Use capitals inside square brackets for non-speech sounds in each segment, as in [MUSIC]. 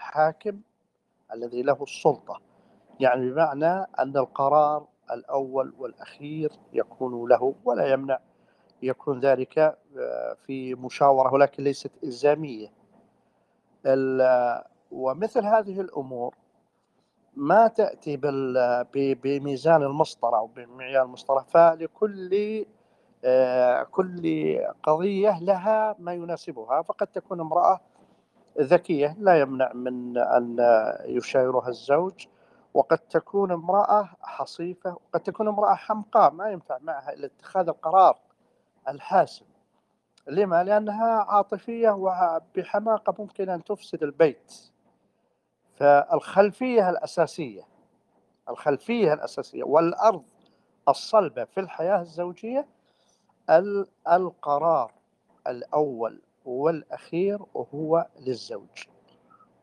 الحاكم الذي له السلطة. يعني بمعنى أن القرار الأول والأخير يكون له ولا يمنع يكون ذلك آه، في مشاورة ولكن ليست إلزامية. ومثل هذه الأمور ما تأتي بميزان المسطرة أو بمعيار المسطرة فلكل آه، كل قضية لها ما يناسبها. فقد تكون امرأة ذكية لا يمنع من أن يشاورها الزوج. وقد تكون امرأة حصيفة وقد تكون امرأة حمقاء ما ينفع معها إلا اتخاذ القرار الحاسم. لما؟ لأنها عاطفية وبحماقة ممكن أن تفسد البيت. فالخلفية الأساسية الخلفية الأساسية والأرض الصلبة في الحياة الزوجية القرار الأول. والأخير هو للزوج.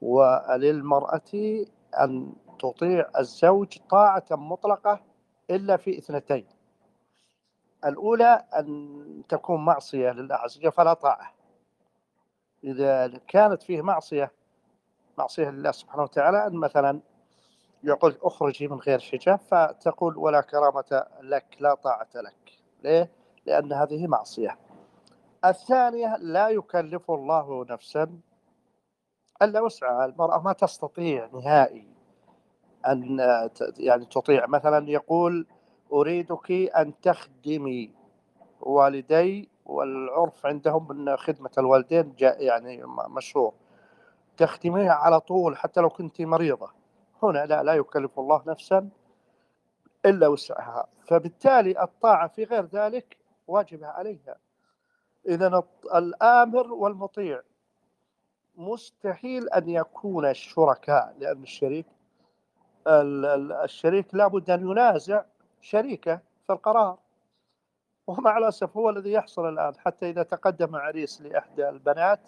وللمرأة أن تطيع الزوج طاعة مطلقة إلا في اثنتين. الأولى أن تكون معصية لله عز وجل فلا طاعة. إذا كانت فيه معصية معصية لله سبحانه وتعالى أن مثلا يقول اخرجي من غير حجاب فتقول ولا كرامة لك لا طاعة لك. ليه؟ لأن هذه معصية. الثانية لا يكلف الله نفسا إلا وسعها. المرأة ما تستطيع نهائي أن يعني تطيع. مثلا يقول أريدك أن تخدمي والدي والعرف عندهم أن خدمة الوالدين جاء يعني مشهور تخدميها على طول حتى لو كنت مريضة. هنا لا لا يكلف الله نفسا إلا وسعها. فبالتالي الطاعة في غير ذلك واجبة عليها. إذا الآمر والمطيع. مستحيل أن يكون الشركاء لأن الشريك الشريك لابد أن ينازع شريكه في القرار. ومع الأسف هو الذي يحصل الآن. حتى إذا تقدم عريس لإحدى البنات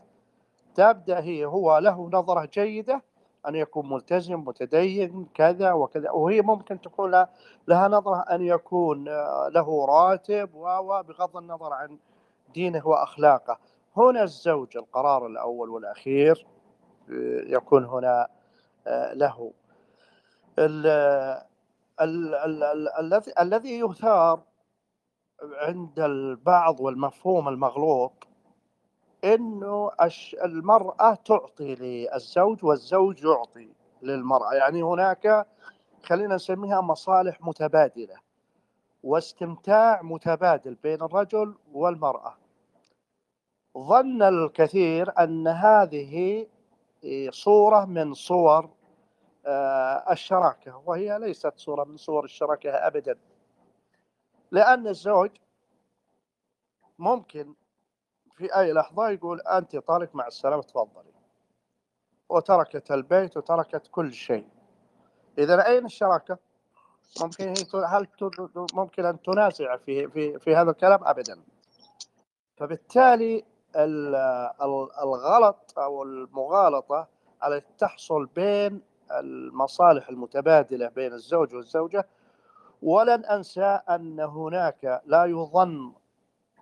تبدأ هي هو له نظرة جيدة أن يكون ملتزم متدين كذا وكذا. وهي ممكن تكون لها نظرة أن يكون له راتب وبغض النظر عن دينه وأخلاقه هنا الزوج القرار الأول والأخير يكون هنا له. الذي الذي يثار عند البعض والمفهوم المغلوط إنه المرأة تعطي للزوج والزوج يعطي للمرأة. يعني هناك خلينا نسميها مصالح متبادلة. واستمتاع متبادل بين الرجل والمرأة. ظن الكثير أن هذه صورة من صور آه، الشراكة وهي ليست صورة من صور الشراكة ابدا. لأن الزوج ممكن في أي لحظة يقول أنت طالق مع السلامة تفضلي. وتركت البيت وتركت كل شيء. إذا أين الشراكة؟ ممكن هي هل ممكن أن تنازع في في في هذا الكلام أبدا فبالتالي الغلط أو المغالطة التي تحصل بين المصالح المتبادلة بين الزوج والزوجة ولن أنسى أن هناك لا يظن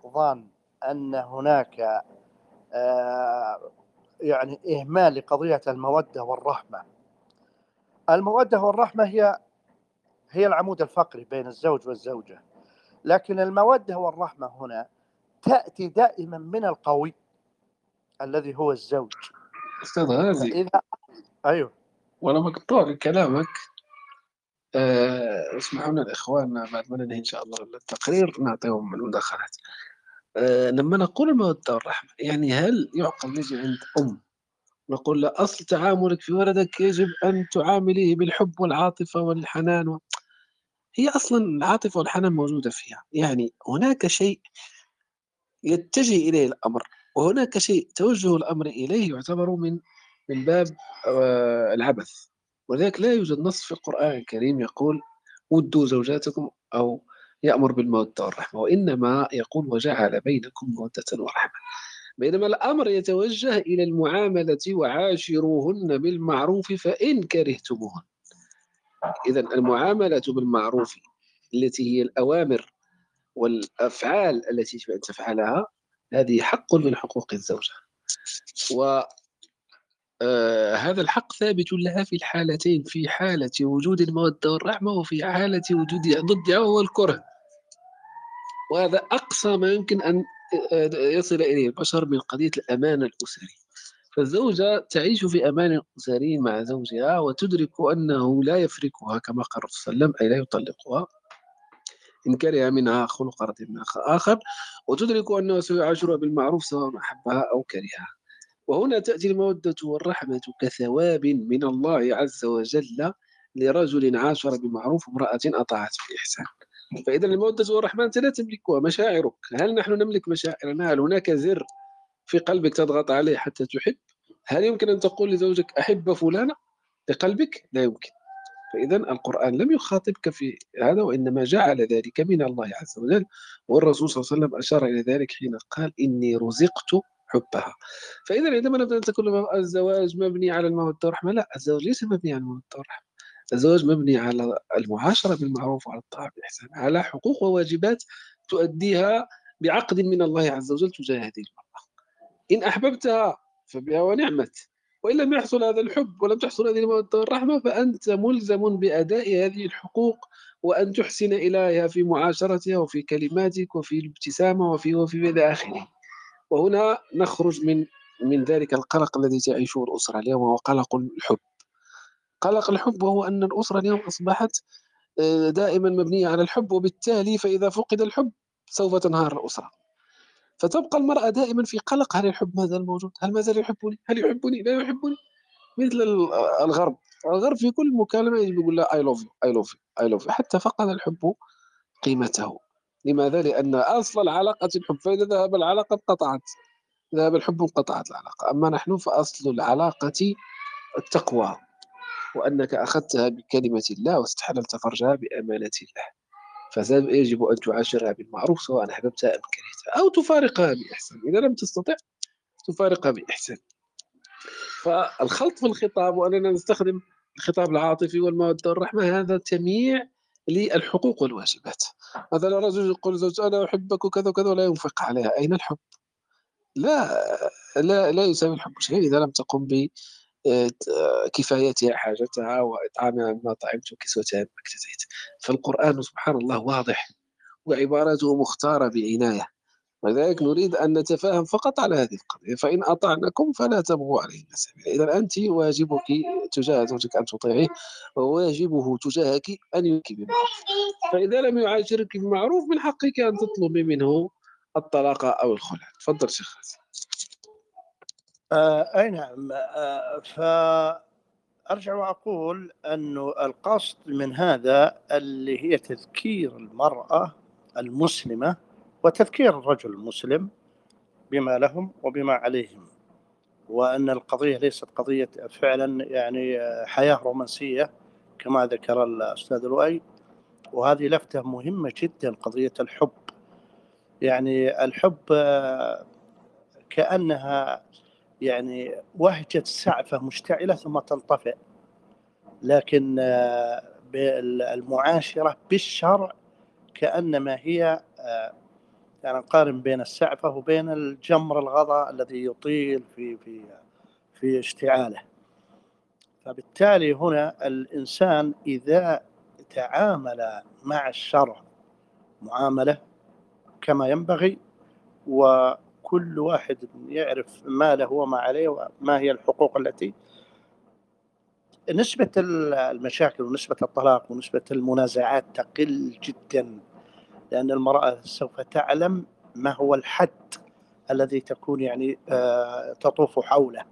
ظن أن هناك آه، يعني إهمال لقضية المودة والرحمة. المودة والرحمة هي هي العمود الفقري بين الزوج والزوجة. لكن المودة والرحمة هنا تأتي دائما من القوي الذي هو الزوج. أستاذ غازي إذا... أيوه وأنا مقطوع كلامك أه اسمحوا لنا الإخوان بعد ما ننهي إن شاء الله التقرير نعطيهم المداخلات. آه، لما نقول المودة والرحمة يعني هل يعقل نجي عند أم نقول له أصل تعاملك في ولدك يجب أن تعامليه بالحب والعاطفة والحنان و... هي أصلا العاطفة والحنان موجودة فيها. يعني هناك شيء يتجه إليه الأمر وهناك شيء توجه الأمر إليه يعتبر من من باب آه، العبث. ولذلك لا يوجد نص في القرآن الكريم يقول ودوا زوجاتكم أو يأمر بالمودة والرحمة وإنما يقول وجعل بينكم مودة ورحمة. بينما الأمر يتوجه إلى المعاملة وعاشروهن بالمعروف فإن كرهتموهن. إذا المعاملة بالمعروف التي هي الأوامر والأفعال التي يجب أن تفعلها هذه حق من حقوق الزوجة. و آه هذا الحق ثابت لها في الحالتين في حالة وجود المودة والرحمة وفي حالة وجود ضدها وهو الكره وهذا أقصى ما يمكن أن يصل إليه البشر من قضية الأمان الأسري. فالزوجة تعيش في أمان أسري مع زوجها وتدرك أنه لا يفركها كما قال الرسول صلى الله عليه وسلم أي لا يطلقها. إن كره منها خلق من آخر وتدرك أنه سيعاشرها بالمعروف سواء أحبها أو كرهها. وهنا تأتي المودة والرحمة كثواب من الله عز وجل لرجل عاشر بالمعروف امرأة أطاعت بالإحسان فإذا المودة والرحمة أنت لا تملكها مشاعرك. هل نحن نملك مشاعرنا؟ هل هناك زر في قلبك تضغط عليه حتى تحب؟ هل يمكن أن تقول لزوجك أحب فلانة بقلبك لا يمكن. فإذا القرآن لم يخاطبك في هذا وإنما جعل ذلك من الله عز وجل. والرسول صلى الله عليه وسلم أشار إلى ذلك حين قال إني رزقت حبها. فإذا عندما نبدأ نتكلم الزواج مبني على المودة والرحمة؟ لا الزواج ليس مبني على المودة والرحمة. الزواج مبني على المعاشرة بالمعروف وعلى الطاعة بالإحسان على حقوق وواجبات تؤديها بعقد من الله عز وجل تجاه هذه المرأة. إن أحببتها فبها ونعمت وإن لم يحصل هذا الحب ولم تحصل هذه المودة والرحمة فأنت ملزم بأداء هذه الحقوق وأن تحسن إليها في معاشرتها وفي كلماتك وفي الابتسامة وفي وفي إلى آخره. وهنا نخرج من من ذلك القلق الذي تعيشه الأسرة اليوم وهو قلق الحب. قلق الحب وهو أن الأسرة اليوم أصبحت آه، دائما مبنية على الحب وبالتالي فإذا فقد الحب سوف تنهار الأسرة فتبقى المرأة دائما في قلق هل الحب ما زال موجود؟ هل ما زال يحبني؟ هل يحبني؟ لا يحبني؟ مثل الغرب الغرب في كل مكالمة يجب يقول لها I love you I love you I love you حتى فقد الحب قيمته لماذا؟ لأن أصل العلاقة الحب فإذا ذهب العلاقة انقطعت ذهب الحب انقطعت العلاقة أما نحن فأصل العلاقة التقوى وأنك أخذتها بكلمة الله واستحللت فرجها بأمانة الله. فيجب أن تعاشرها بالمعروف سواء أحببتها أم كرهتها أو تفارقها بإحسان. إذا لم تستطع تفارقها بإحسان. فالخلط في الخطاب وأننا نستخدم الخطاب العاطفي والمودة والرحمة هذا تمييع للحقوق والواجبات. مثلا رجل يقول زوجته أنا أحبك وكذا وكذا ولا ينفق عليها. أين الحب؟ لا لا لا يساوي الحب شيء إذا لم تقم كفايتها حاجتها وإطعامها مما طعمت وكسوتها مما اكتسيت. فالقرآن سبحان الله واضح وعباراته مختارة بعناية. ولذلك نريد أن نتفاهم فقط على هذه القضية. فإن أطعنكم فلا تبغوا عليه السبيل إذا أنت واجبك تجاه زوجك أن تطيعيه وواجبه تجاهك أن يكي بمعروف. فإذا لم يعاشرك بمعروف من حقك أن تطلبي منه الطلاق أو الخلع. تفضل شيخ خالد آه أي نعم. آه فأرجع وأقول انه القصد من هذا اللي هي تذكير المرأة المسلمة وتذكير الرجل المسلم بما لهم وبما عليهم وأن القضية ليست قضية فعلا يعني حياة رومانسية كما ذكر الأستاذ لؤي وهذه لفتة مهمة جدا قضية الحب. يعني الحب آه، كأنها يعني وهجة سعفة مشتعلة ثم تنطفئ. لكن آه، المعاشرة بالشرع كأنما هي آه، يعني نقارن بين السعفة وبين الجمر الغضاء الذي يطيل في في في اشتعاله. فبالتالي هنا الإنسان إذا تعامل مع الشرع معاملة كما ينبغي و كل واحد يعرف ما له وما عليه وما هي الحقوق التي نسبة المشاكل ونسبة الطلاق ونسبة المنازعات تقل جدا لأن المرأة سوف تعلم ما هو الحد الذي تكون يعني آه، تطوف حوله.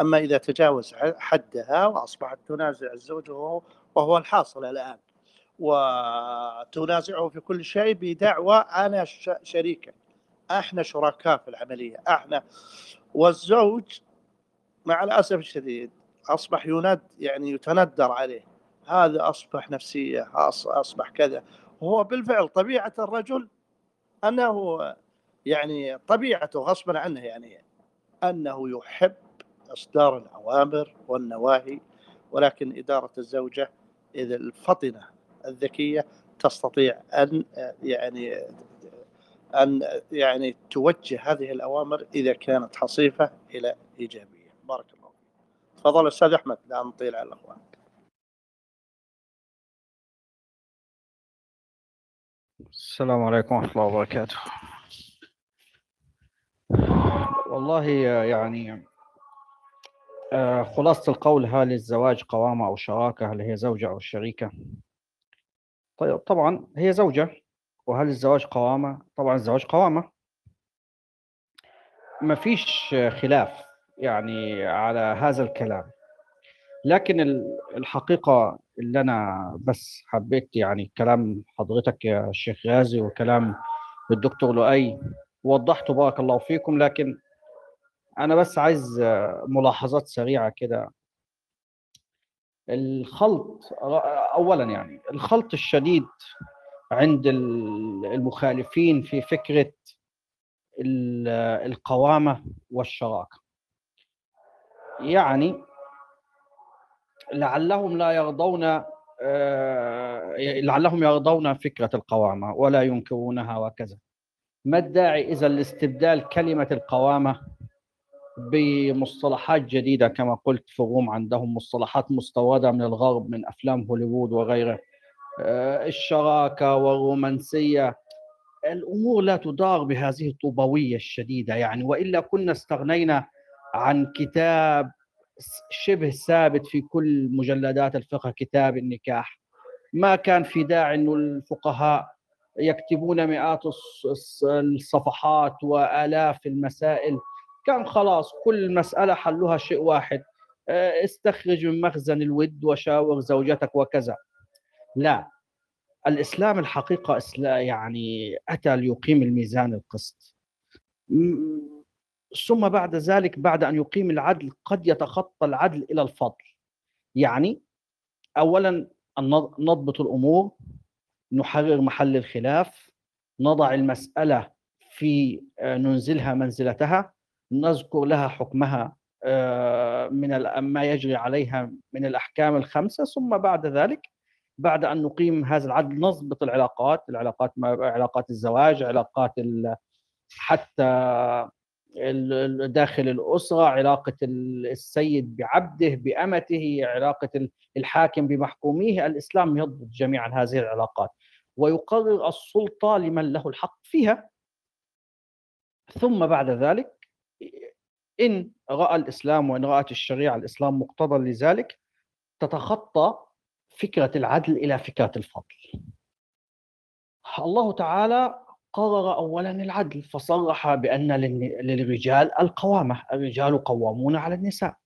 أما إذا تجاوز حدها وأصبحت تنازع الزوج وهو الحاصل الآن وتنازعه في كل شيء بدعوى أنا شريكك إحنا شركاء في العملية إحنا والزوج مع الأسف الشديد أصبح يند يعني يتندر عليه. هذا أصبح نفسية أصبح كذا. وهو بالفعل طبيعة الرجل أنه يعني طبيعته غصبا عنه يعني أنه يحب إصدار الأوامر والنواهي ولكن إدارة الزوجة إذا الفطنة الذكية تستطيع أن يعني أن يعني توجه هذه الأوامر إذا كانت حصيفة إلى إيجابية. بارك الله تفضل أستاذ أحمد لا نطيل على الأخوان. السلام عليكم ورحمة الله وبركاته. والله يعني آه، خلاصة القول هل الزواج قوامة أو شراكة؟ هل هي زوجة أو شريكة؟ طيب طبعا هي زوجة. وهل الزواج قوامة؟ طبعا الزواج قوامة. ما فيش خلاف يعني على هذا الكلام. لكن ال- الحقيقة اللي أنا بس حبيت يعني كلام حضرتك يا شيخ غازي وكلام الدكتور لؤي وضحته بارك الله فيكم. لكن أنا بس عايز ملاحظات سريعة كده. الخلط أولا يعني الخلط الشديد عند ال- المخالفين في فكرة ال- القوامة والشراكة. يعني لعلهم لا يرضون آه، لعلهم يرضون فكرة القوامة ولا ينكرونها وكذا. ما الداعي إذا لاستبدال كلمة القوامة بمصطلحات جديدة؟ كما قلت في الروم عندهم مصطلحات مستوردة من الغرب من أفلام هوليوود وغيره. آه، الشراكة والرومانسية. الأمور لا تدار بهذه الطوبوية الشديدة يعني وإلا كنا استغنينا عن كتاب شبه ثابت في كل مجلدات الفقه كتاب النكاح. ما كان في داعي انه الفقهاء يكتبون مئات الص- الص- الصفحات وآلاف المسائل. كان خلاص كل مسألة حلها شيء واحد. آه، استخرج من مخزن الود وشاور زوجتك وكذا. لا الإسلام الحقيقة يعني أتى ليقيم الميزان القسط. ثم بعد ذلك بعد أن يقيم العدل قد يتخطى العدل إلى الفضل. يعني اولا نضبط الأمور نحرر محل الخلاف نضع المسألة في آه، ننزلها منزلتها نذكر لها حكمها آه، من ما يجري عليها من الأحكام الخمسة ثم بعد ذلك بعد أن نقيم هذا العدل نضبط العلاقات العلاقات علاقات الزواج علاقات حتى داخل الأسرة علاقة ال- السيد بعبده بأمته علاقة ال- الحاكم بمحكوميه. الإسلام يضبط جميعا هذه العلاقات ويقرر السلطة لمن له الحق فيها. ثم بعد ذلك إن رأى الإسلام وإن رأت الشريعة الإسلام مقتضى لذلك تتخطى فكرة العدل إلى فكرة الفضل الله تعالى قرر اولا العدل فصرح للن- للرجال القوامة، الرجال قوامون على النساء.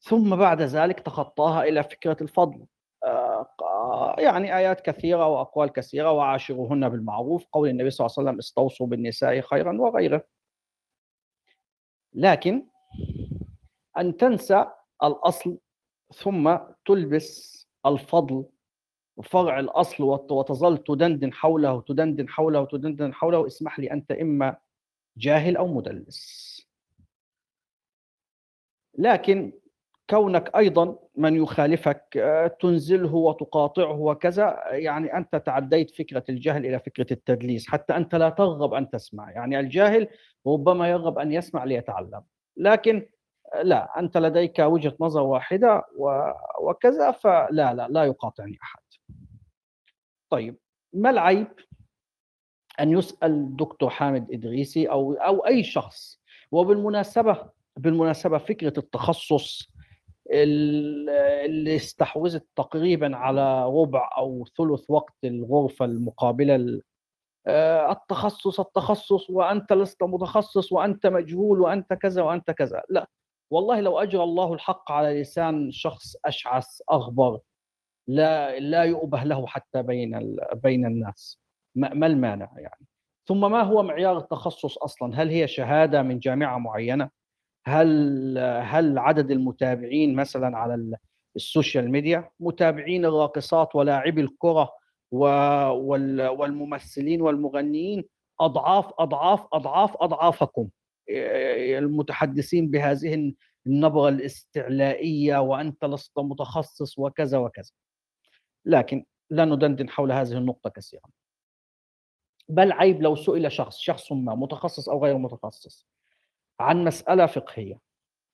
ثم بعد ذلك تخطاها إلى فكرة الفضل. آه، يعني آيات كثيرة وأقوال كثيرة وعاشروهن بالمعروف، قول النبي صلى الله عليه وسلم استوصوا بالنساء خيرا وغيره. لكن أن تنسى الأصل ثم تلبس الفضل فرع الأصل وت- وتظل تدندن حوله تدندن حوله تدندن حوله اسمح لي أنت إما جاهل أو مدلس. لكن كونك أيضا من يخالفك آه، تنزله وتقاطعه وكذا يعني أنت تعديت فكرة الجهل إلى فكرة التدليس حتى أنت لا ترغب أن تسمع. يعني الجاهل ربما يرغب أن يسمع ليتعلم. لكن لا أنت لديك وجهة نظر واحدة وكذا فلا لا لا يقاطعني أحد. طيب ما العيب أن يسأل دكتور حامد إدريسي أو أو أي شخص؟ وبالمناسبة بالمناسبة فكرة التخصص ال- اللي استحوذت تقريبا على ربع أو ثلث وقت الغرفة المقابلة ال- آه، التخصص التخصص وأنت لست متخصص وأنت مجهول وأنت كذا وأنت كذا. لا والله لو أجرى الله الحق على لسان شخص أشعث أغبر لا لا يؤبه له حتى بين بين الناس. ما ما المانع يعني. ثم ما هو معيار التخصص أصلا؟ هل هي شهادة من جامعة معينة؟ هل هل عدد المتابعين مثلا على ال- السوشيال ميديا؟ متابعين الراقصات ولاعبي الكرة والممثلين والمغنيين؟ أضعاف أضعاف أضعاف أضعافكم. المتحدثين بهذه النبره الاستعلائية وأنت لست متخصص وكذا وكذا. لكن لا ندندن حول هذه النقطة كثيرا. بل عيب لو سئل شخص شخص ما متخصص أو غير متخصص عن مسألة فقهية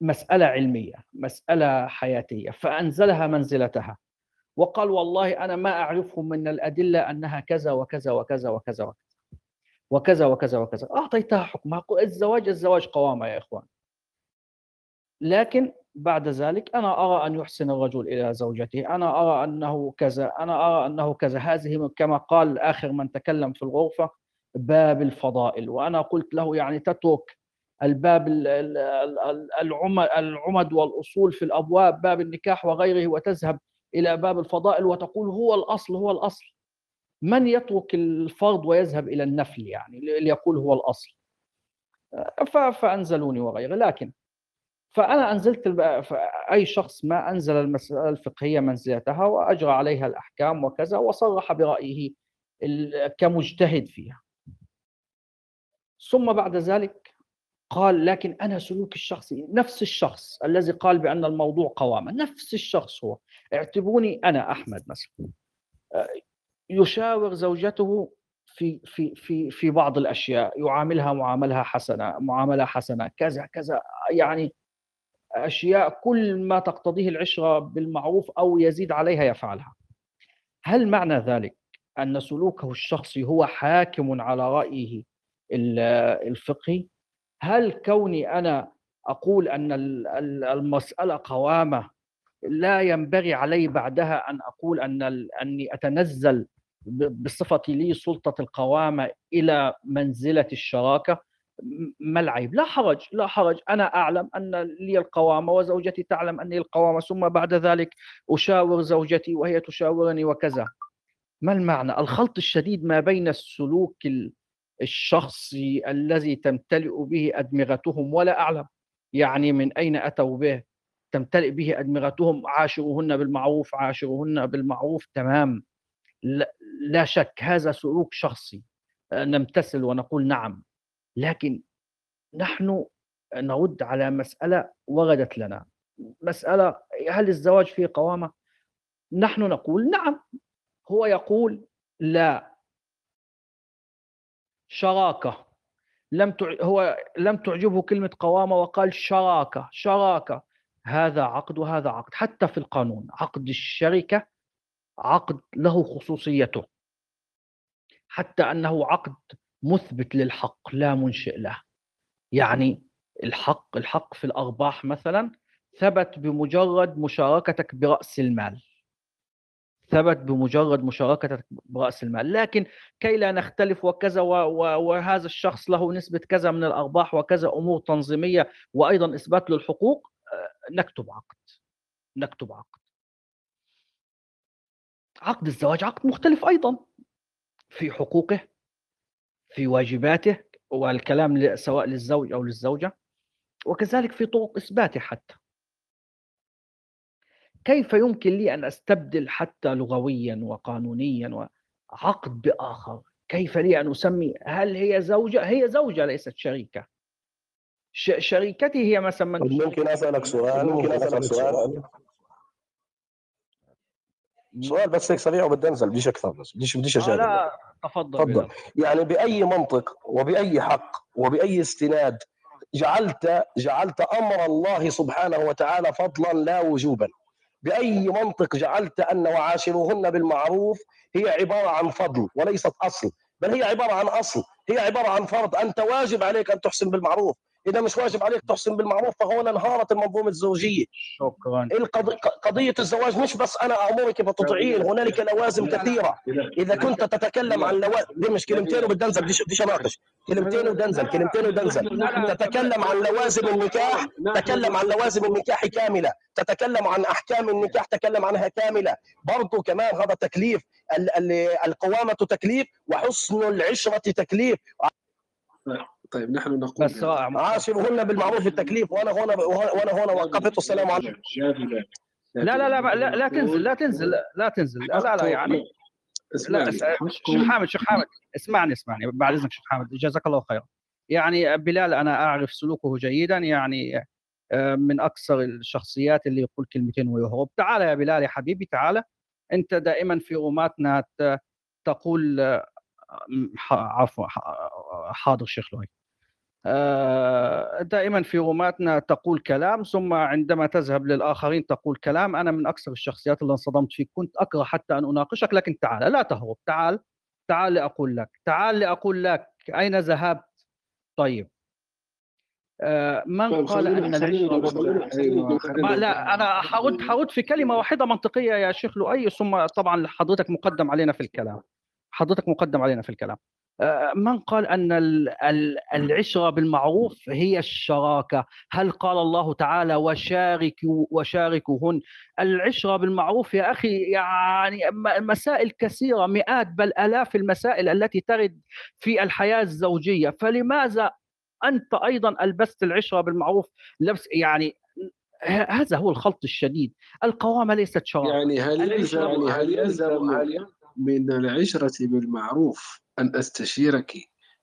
مسألة علمية مسألة حياتية فأنزلها منزلتها. وقال والله أنا ما أعرفه من الأدلة أنها كذا وكذا وكذا وكذا وكذا. وكذا وكذا وكذا. أعطيتها حكمها الزواج الزواج قوامة يا إخوان. لكن بعد ذلك أنا أرى أن يحسن الرجل إلى زوجته. أنا أرى أنه كذا أنا أرى أنه كذا. هذه كما قال آخر من تكلم في الغرفة باب الفضائل. وأنا قلت له يعني تترك الباب العمد والأصول في الأبواب باب النكاح وغيره وتذهب إلى باب الفضائل وتقول هو الأصل هو الأصل. من يترك الفرض ويذهب إلى النفل يعني ليقول هو الأصل. فأنزلوني وغيره. لكن فأنا أنزلت اي شخص ما أنزل المسألة الفقهية منزلتها وأجرى عليها الأحكام وكذا وصرح برأيه كمجتهد فيها. ثم بعد ذلك قال لكن أنا سلوك الشخصي نفس الشخص الذي قال بأن الموضوع قوامه نفس الشخص هو. اعتبروني أنا أحمد مثلا. يشاور زوجته في في في في بعض الأشياء يعاملها معاملها حسنة معاملة حسنة كذا كذا يعني أشياء كل ما تقتضيه العشرة بالمعروف أو يزيد عليها يفعلها. هل معنى ذلك أن سلوكه الشخصي هو حاكم على رأيه الفقهي؟ هل كوني أنا أقول أن المسألة قوامة لا ينبغي علي بعدها أن أقول أن أني أتنزل بصفتي لي سلطة القوامة إلى منزلة الشراكة ما العيب؟ لا حرج لا حرج. أنا أعلم أن لي القوامة وزوجتي تعلم أني القوامة ثم بعد ذلك أشاور زوجتي وهي تشاورني وكذا. ما المعنى؟ الخلط الشديد ما بين السلوك الشخصي الذي تمتلئ به أدمغتهم ولا أعلم يعني من أين أتوا به. تمتلئ به أدمغتهم عاشروهن بالمعروف عاشروهن بالمعروف تمام. لا, شك هذا سلوك شخصي. نمتثل ونقول نعم. لكن نحن نرد على مسألة وردت لنا. مسألة هل الزواج فيه قوامة؟ نحن نقول نعم. هو يقول لا. شراكة. لم تع... هو لم تعجبه كلمة قوامة وقال شراكة. شراكة. هذا عقد وهذا عقد. حتى في القانون عقد الشركة عقد له خصوصيته. حتى أنه عقد مثبت للحق لا منشئ له. يعني الحق الحق في الأرباح مثلا ثبت بمجرد مشاركتك برأس المال. ثبت بمجرد مشاركتك برأس المال. لكن كي لا نختلف وكذا وهذا الشخص له نسبة كذا من الأرباح وكذا أمور تنظيمية وأيضا إثبات للحقوق آه، نكتب عقد. نكتب عقد. عقد الزواج عقد مختلف أيضا. في حقوقه في واجباته والكلام سواء للزوج أو للزوجة وكذلك في طرق إثباته حتى. كيف يمكن لي أن أستبدل حتى لغويا وقانونيا عقد بآخر؟ كيف لي أن أسمي؟ هل هي زوجة؟ هي زوجة ليست شريكة. شريكتي هي مثلا ممكن أسألك سؤال؟ ممكن أسألك سؤال؟ سؤال بس هيك سريع وبدي أنزل بديش أكثر بس بديش بديش اجادل لا تفضل تفضل. يعني بأي منطق وبأي حق وبأي استناد جعلت جعلت أمر الله سبحانه وتعالى فضلا لا وجوبا. بأي منطق جعلت أن وعاشروهن بالمعروف هي عبارة عن فضل وليست أصل. بل هي عبارة عن أصل. هي عبارة عن فرض. أنت واجب عليك أن تحسن بالمعروف. إذا مش واجب عليك تحسن بالمعروف فهنا انهارت المنظومة الزوجية. شكرا. قضية الزواج مش بس أنا امرك فتطيعين هنالك لوازم كثيرة. اذا كنت تتكلم عن لوازم دي مش كلمتين وبدنزل بديش اناقش كلمتين ودنزل كلمتين ودنزل تتكلم عن لوازم النكاح تكلم عن لوازم النكاح كاملة. تتكلم عن أحكام النكاح تكلم عنها كاملة. برضو كمان هذا تكليف القوامة تكليف وحسن العشرة تكليف. طيب نحن نقول بس عاشرهن بالمعروف التكليف وأنا هنا وأنا هنا وقفت السلام عليكم. لا لا لا لا, لا تنزل لا تنزل لا تنزل لا لا يعني لا شيخ حامد شيخ حامد اسمعني اسمعني بعد إذنك شيخ حامد جزاك الله خيرا. يعني بلال أنا أعرف سلوكه جيدا يعني آه، من أكثر الشخصيات اللي يقول كلمتين ويهرب. تعال يا بلال يا حبيبي تعال. أنت دائما في روماتنا تقول عفوا حاضر شيخ آه، دائما في روماتنا تقول كلام ثم عندما تذهب للآخرين تقول كلام. أنا من أكثر الشخصيات اللي انصدمت فيك. كنت أكره حتى أن أناقشك لكن تعال لا تهرب. تعال تعال لأقول لك. تعال لأقول لك. أين ذهبت؟ طيب. آه، من طيب قال نقول- لا أنا حرد حرد في كلمة واحدة منطقية يا شيخ لؤي ثم طبعا حضرتك مقدم علينا في الكلام. حضرتك مقدم علينا في الكلام. آه، من قال أن ال- ال- العشرة بالمعروف هي الشراكة. هل قال الله تعالى وشاركوا وشاركوهن العشرة بالمعروف يا أخي يعني مسائل كثيرة مئات بل آلاف المسائل التي ترد في الحياة الزوجية. فلماذا أنت أيضا ألبست العشرة بالمعروف؟ لبس يعني هذا هو الخلط الشديد. القوامة ليست شراكة. يعني هل يلزم بالمعروف. هل يلزم من العشرة بالمعروف أن أستشيرك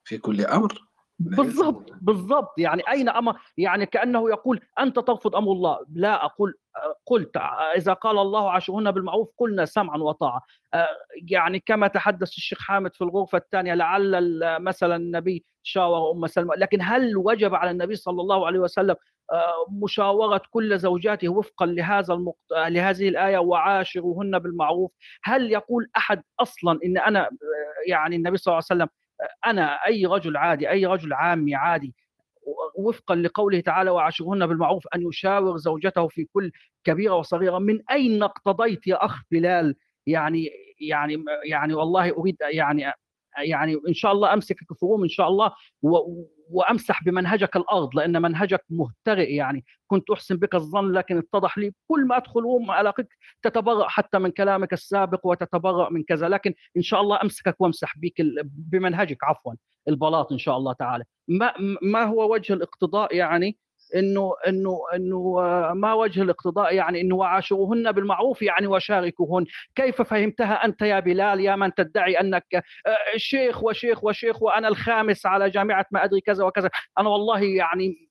في كل أمر؟ بالضبط. بالضبط. يعني أين أمر؟ يعني كأنه يقول أنت ترفض أمر الله. لا أقول قلت إذا قال الله عاشرهن بالمعروف قلنا سمعا وطاعة. آه، يعني كما تحدث الشيخ حامد في الغرفة الثانية لعل مثلا النبي شاور أم سلمى لكن هل وجب على النبي صلى الله عليه وسلم مشاورة كل زوجاته وفقا لهذا المقت... لهذه الآية وعاشروهن بالمعروف. هل يقول أحد أصلا إن أنا آه، يعني النبي صلى الله عليه وسلم أنا أي رجل عادي أي رجل عامي عادي وفقا لقوله تعالى وعاشرهن بالمعروف أن يشاور زوجته في كل كبيرة وصغيرة من أين اقتضيت يا أخ بلال؟ يعني يعني يعني والله أريد يعني يعني إن شاء الله امسك الكفروم إن شاء الله و وأمسح بمنهجك الأرض لأن منهجك مهترئ يعني. كنت أحسن بك الظن لكن اتضح لي كل ما أدخل الاقيك تتبرأ حتى من كلامك السابق وتتبرأ من كذا. لكن إن شاء الله أمسكك وأمسح بك بمنهجك عفوا البلاط إن شاء الله تعالى. ما ما هو وجه الاقتضاء يعني؟ إنه إنه إنه آه، ما وجه الاقتضاء يعني إنه وعاشروهن بالمعروف يعني وشاركوهن. كيف فهمتها أنت يا بلال؟ يا من تدعي أنك آه، شيخ وشيخ وشيخ وأنا الخامس على جامعة ما أدري كذا وكذا. أنا والله يعني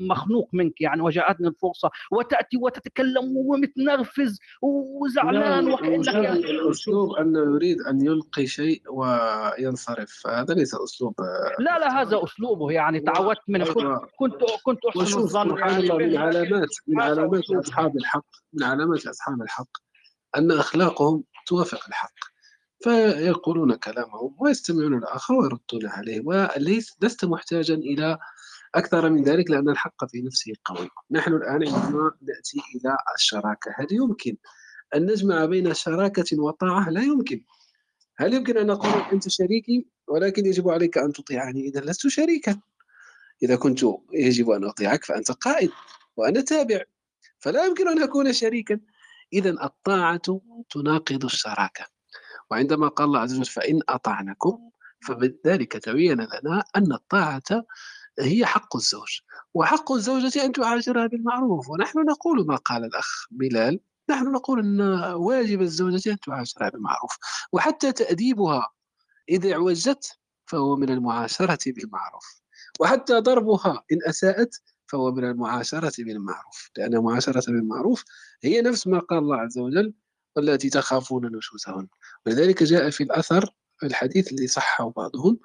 مخنوق منك يعني وجاءتني الفرصة وتأتي وتتكلم ومتنرفز وزعلان لا، وكانك يعني الأسلوب أنه يريد أن يلقي شيء وينصرف. هذا ليس أسلوب لا لا هذا أسلوبه يعني تعودت منه. كنت. كنت كنت أحسن الظن يعني من علامات من علامات. أصحاب الحق من علامات أصحاب الحق أن أخلاقهم توافق الحق. فيقولون كلامهم ويستمعون الآخر ويردون عليه وليس لست محتاجا إلى أكثر من ذلك لأن الحق في نفسه قوي. نحن الآن عندما نأتي إلى الشراكة هل يمكن أن نجمع بين شراكة وطاعة؟ لا يمكن. هل يمكن أن نقول أنت شريكي؟ ولكن يجب عليك أن تطيعني. إذا لست شريكا. إذا كنت يجب أن أطيعك فأنت قائد وأنا تابع. فلا يمكن أن أكون شريكا. إذا الطاعة تناقض الشراكة. وعندما قال الله عز وجل فإن أطعنكم فبذلك تبين لنا أن الطاعة هي حق الزوج وحق الزوجة أن تعاشرها بالمعروف. ونحن نقول ما قال الأخ بلال نحن نقول أن واجب الزوجة أن تعاشرها بالمعروف. وحتى تأديبها إذا اعوجت فهو من المعاشرة بالمعروف. وحتى ضربها إن أساءت فهو من المعاشرة بالمعروف. لأن المعاشرة بالمعروف هي نفس ما قال الله عز وجل والتي تخافون نشوزهن. ولذلك جاء في الأثر الحديث الذي صحه بعضهم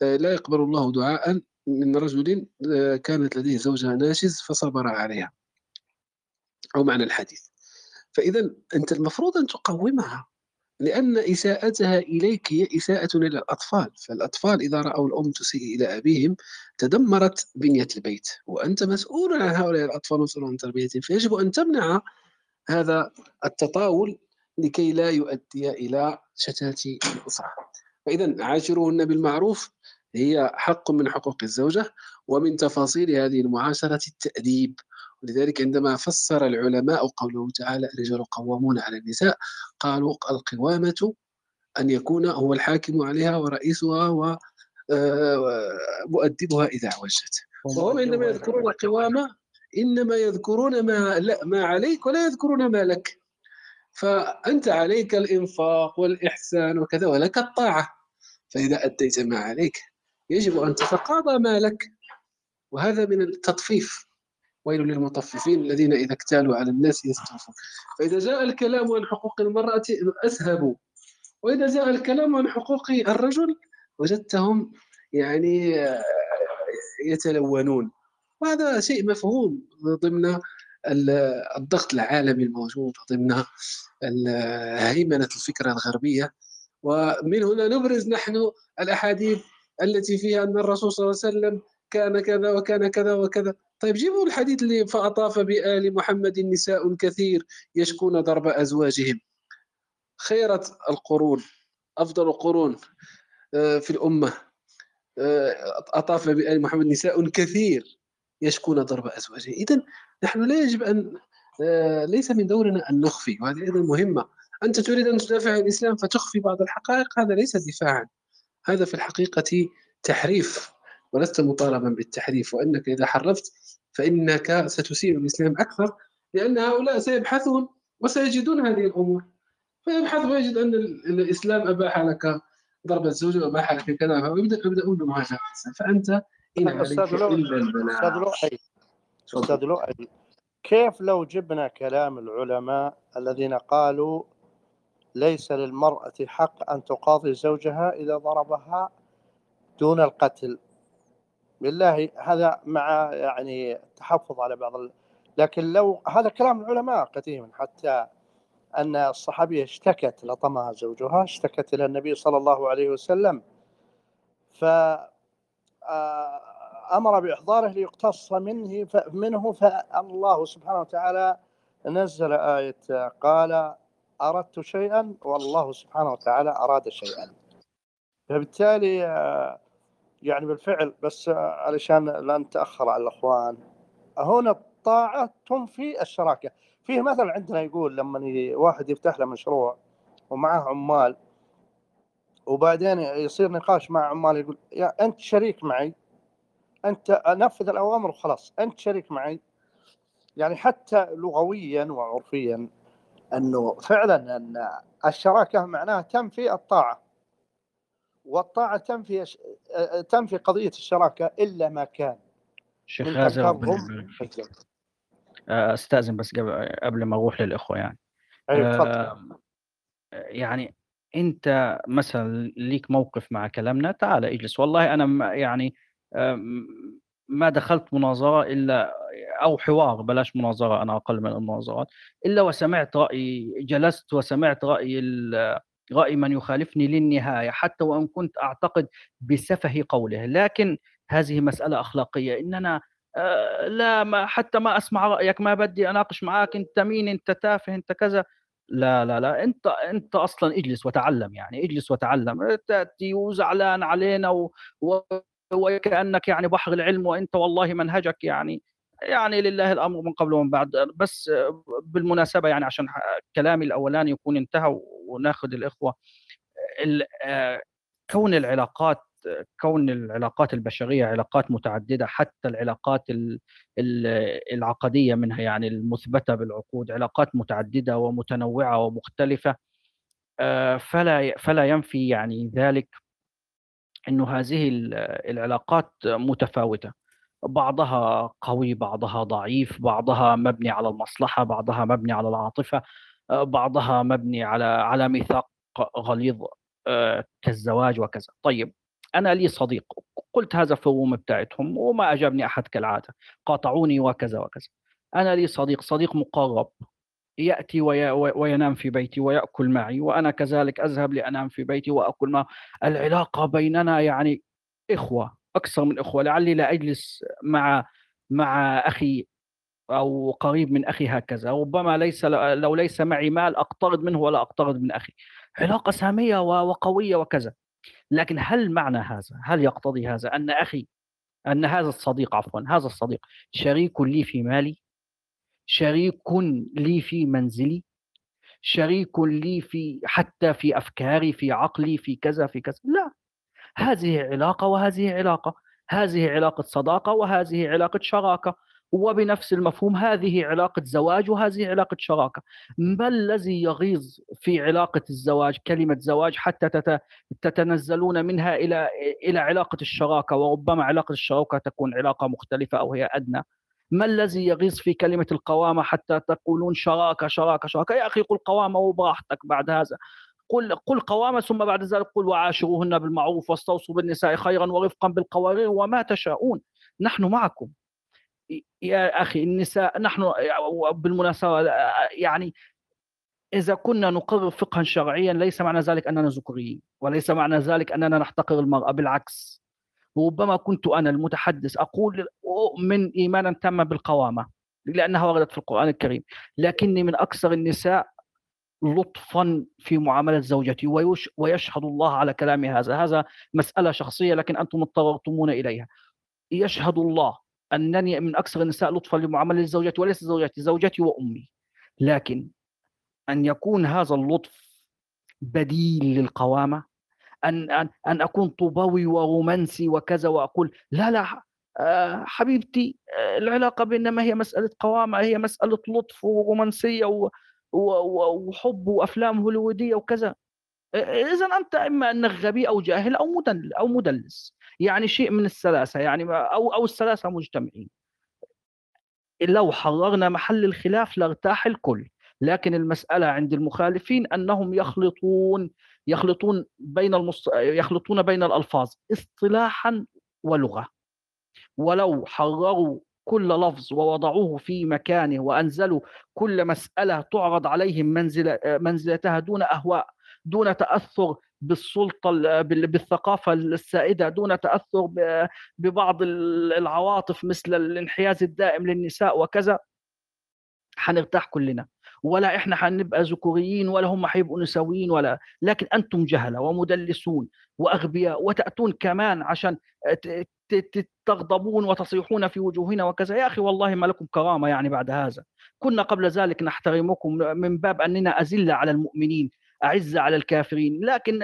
لا يقبل الله دعاء من رجل آه، كانت لديه زوجة ناشز فصبر عليها. أو معنى الحديث. فإذا أنت المفروض أن تقومها لأن إساءتها إليك هي إساءة إلى الأطفال. فالأطفال إذا رأوا الأم تسيء إلى أبيهم تدمرت بنية البيت. وأنت مسؤول عن هؤلاء الأطفال مسؤول عن تربيتهم. فيجب أن تمنع هذا التطاول لكي لا يؤدي إلى شتات الأسرة. فإذا عاشروهن بالمعروف هي حق من حقوق الزوجة ومن تفاصيل هذه المعاشرة التأديب. ولذلك عندما فسر العلماء قوله تعالى الرجال قوامون على النساء قالوا القوامة أن يكون هو الحاكم عليها ورئيسها ومؤدبها إذا اعوجت وهم عندما يذكرون القوامة إنما يذكرون ما لا ما عليك ولا يذكرون ما لك. فأنت عليك الإنفاق والإحسان وكذا ولك الطاعة. فإذا أديت ما عليك يجب أن تتقاضى ما لك وهذا من التطفيف. ويل للمطففين الذين إذا اكتالوا على الناس يستوفون. فإذا جاء الكلام عن حقوق المرأة أسهبوا وإذا جاء الكلام عن حقوق الرجل وجدتهم يعني يتلونون. وهذا شيء مفهوم ضمن الضغط العالمي الموجود ضمن هيمنة الفكرة الغربية. ومن هنا نبرز نحن الأحاديث التي فيها أن الرسول صلى الله عليه وسلم كان كذا وكان كذا وكذا. طيب جيبوا الحديث اللي فأطاف بآل محمد نساء كثير يشكون ضرب أزواجهم. خيرة القرون أفضل القرون آه، في الأمة آه، أطاف بآل محمد نساء كثير يشكون ضرب أزواجهم. إذا نحن لا يجب أن آه، ليس من دورنا أن نخفي وهذه أيضا مهمة. أنت تريد أن تدافع عن الإسلام فتخفي بعض الحقائق هذا ليس دفاعا. هذا في الحقيقة تحريف ولست مطالبا بالتحريف وأنك إذا حرفت فإنك ستسيء الإسلام أكثر لأن هؤلاء سيبحثون وسيجدون هذه الأمور. فيبحث ويجد أن الإسلام أباح لك ضرب الزوجة وأباح لك كذا فيبدأ يبدأون بمواجهة فأنت إن عليك إلا أستاذ لؤي كيف لو جبنا كلام العلماء الذين قالوا ليس للمرأة حق أن تقاضي زوجها إذا ضربها دون القتل. بالله هذا مع يعني تحفظ على بعض ال... لكن لو هذا كلام العلماء قديما حتى أن الصحابية اشتكت لطمها زوجها اشتكت إلى النبي صلى الله عليه وسلم. ف آه، أمر بإحضاره ليقتص منه منه فالله سبحانه وتعالى نزل آية قال أردت شيئا والله سبحانه وتعالى أراد شيئا. فبالتالي يعني بالفعل بس علشان لا نتاخر على الإخوان هنا الطاعة تنفي الشراكة. فيه مثل عندنا يقول لما واحد يفتح له مشروع ومعه عمال وبعدين يصير نقاش مع عمال يقول يا أنت شريك معي أنت أنفذ الأوامر وخلاص أنت شريك معي. يعني حتى لغويا وعرفيا انه فعلا أن الشراكة معناها تنفي الطاعة. والطاعة تنفي تنفي قضية الشراكة إلا ما كان. شيخ غازي أستأذن بس قبل ما أروح للإخوة يعني. أيوة يعني أنت مثلا ليك موقف مع كلامنا تعال اجلس. والله أنا يعني ما دخلت مناظرة إلا أو حوار بلاش مناظرة أنا أقل من المناظرات إلا وسمعت رأي جلست وسمعت رأي رأي من يخالفني للنهاية حتى وإن كنت أعتقد بسفه قوله. لكن هذه مسألة أخلاقية. إننا آه، لا ما حتى ما أسمع رأيك ما بدي أناقش معاك أنت مين أنت تافه أنت كذا. لا لا لا أنت أنت أصلا اجلس وتعلم يعني اجلس وتعلم. تأتي وزعلان علينا و... وكانك يعني بحر العلم وأنت والله منهجك يعني يعني لله الأمر من قبل ومن بعد. بس بالمناسبة يعني عشان كلامي الأولاني يكون انتهى وناخذ الإخوة آه، كون العلاقات كون العلاقات البشرية علاقات متعددة حتى العلاقات العقدية منها يعني المثبتة بالعقود علاقات متعددة ومتنوعة ومختلفة آه، فلا فلا ينفي يعني ذلك. إنه هذه العلاقات متفاوتة. بعضها قوي بعضها ضعيف بعضها مبني على المصلحة بعضها مبني على العاطفة بعضها مبني على على ميثاق غليظ آه، كالزواج وكذا. طيب أنا لي صديق قلت هذا في الروم بتاعتهم وما أجابني أحد كالعادة قاطعوني وكذا وكذا. أنا لي صديق صديق مقرب. يأتي وينام في بيتي ويأكل معي وأنا كذلك أذهب لأنام في بيتي وأكل معه العلاقة بيننا يعني إخوة أكثر من إخوة لعلي لا أجلس مع مع أخي أو قريب من أخي هكذا. ربما ليس لو ليس معي مال أقترض منه ولا أقترض من أخي. علاقة سامية وقوية وكذا. لكن هل معنى هذا؟ هل يقتضي هذا أن أخي أن هذا الصديق عفوا هذا الصديق شريك لي في مالي؟ شريك لي في منزلي شريك لي في حتى في أفكاري في عقلي في كذا في كذا. لا هذه علاقة وهذه علاقة هذه علاقة صداقة وهذه علاقة شراكة. وبنفس المفهوم هذه علاقة زواج وهذه علاقة شراكة. ما الذي يغيظ في علاقة الزواج كلمة زواج حتى تتنزلون منها إلى إلى علاقة الشراكة؟ وربما علاقة الشراكة تكون علاقة مختلفة أو هي أدنى. ما الذي يغيظ في كلمة القوامة حتى تقولون شراكة شراكة شراكة؟ يا أخي قل قوامة وبراحتك بعد هذا. قل قل قوامة ثم بعد ذلك قل وعاشروهن بالمعروف واستوصوا بالنساء خيرا ورفقا بالقوارير وما تشاءون. نحن معكم. يا أخي النساء نحن بالمناسبة يعني إذا كنا نقرر فقها شرعيا ليس معنى ذلك أننا ذكوريين وليس معنى ذلك أننا نحتقر المرأة بالعكس. ربما كنت أنا المتحدث أقول اؤمن إيمانا تاما بالقوامة لأنها وردت في القرآن الكريم. لكني من أكثر النساء لطفا في معاملة زوجتي ويشهد الله على كلامي هذا. هذا مسألة شخصية لكن أنتم اضطررتمون إليها. يشهد الله أنني من أكثر النساء لطفا لمعاملة زوجتي وليس زوجتي زوجتي وأمي. لكن أن يكون هذا اللطف بديل للقوامة أن أن أن أكون طوباوي ورومانسي وكذا وأقول لا لا آه، حبيبتي آه، العلاقة بيننا ما هي مسألة قوامة هي مسألة لطف ورومانسية وحب وأفلام هوليوودية وكذا. اذا أنت إما أنك غبي أو جاهل أو مدلس أو مدلس يعني شيء من الثلاثه يعني أو أو الثلاثه مجتمعين. لو حررنا محل الخلاف لارتاح الكل لكن المسألة عند المخالفين أنهم يخلطون يخلطون بين المص... يخلطون بين الألفاظ اصطلاحا ولغة. ولو حرروا كل لفظ ووضعوه في مكانه وأنزلوا كل مسألة تعرض عليهم منزل منزلتها دون أهواء دون تأثر بالسلطة بالثقافة السائدة دون تأثر ببعض العواطف مثل الانحياز الدائم للنساء وكذا حنرتاح كلنا. ولا إحنا حنبقى ذكوريين ولا هم حيبقوا نسويين ولا لكن أنتم جهلة ومدلسون وأغبياء وتأتون كمان عشان تغضبون وتصيحون في وجوهنا وكذا. يا أخي والله ما لكم كرامة يعني بعد هذا. كنا قبل ذلك نحترمكم من باب أننا أذلة على المؤمنين أعزة على الكافرين. لكن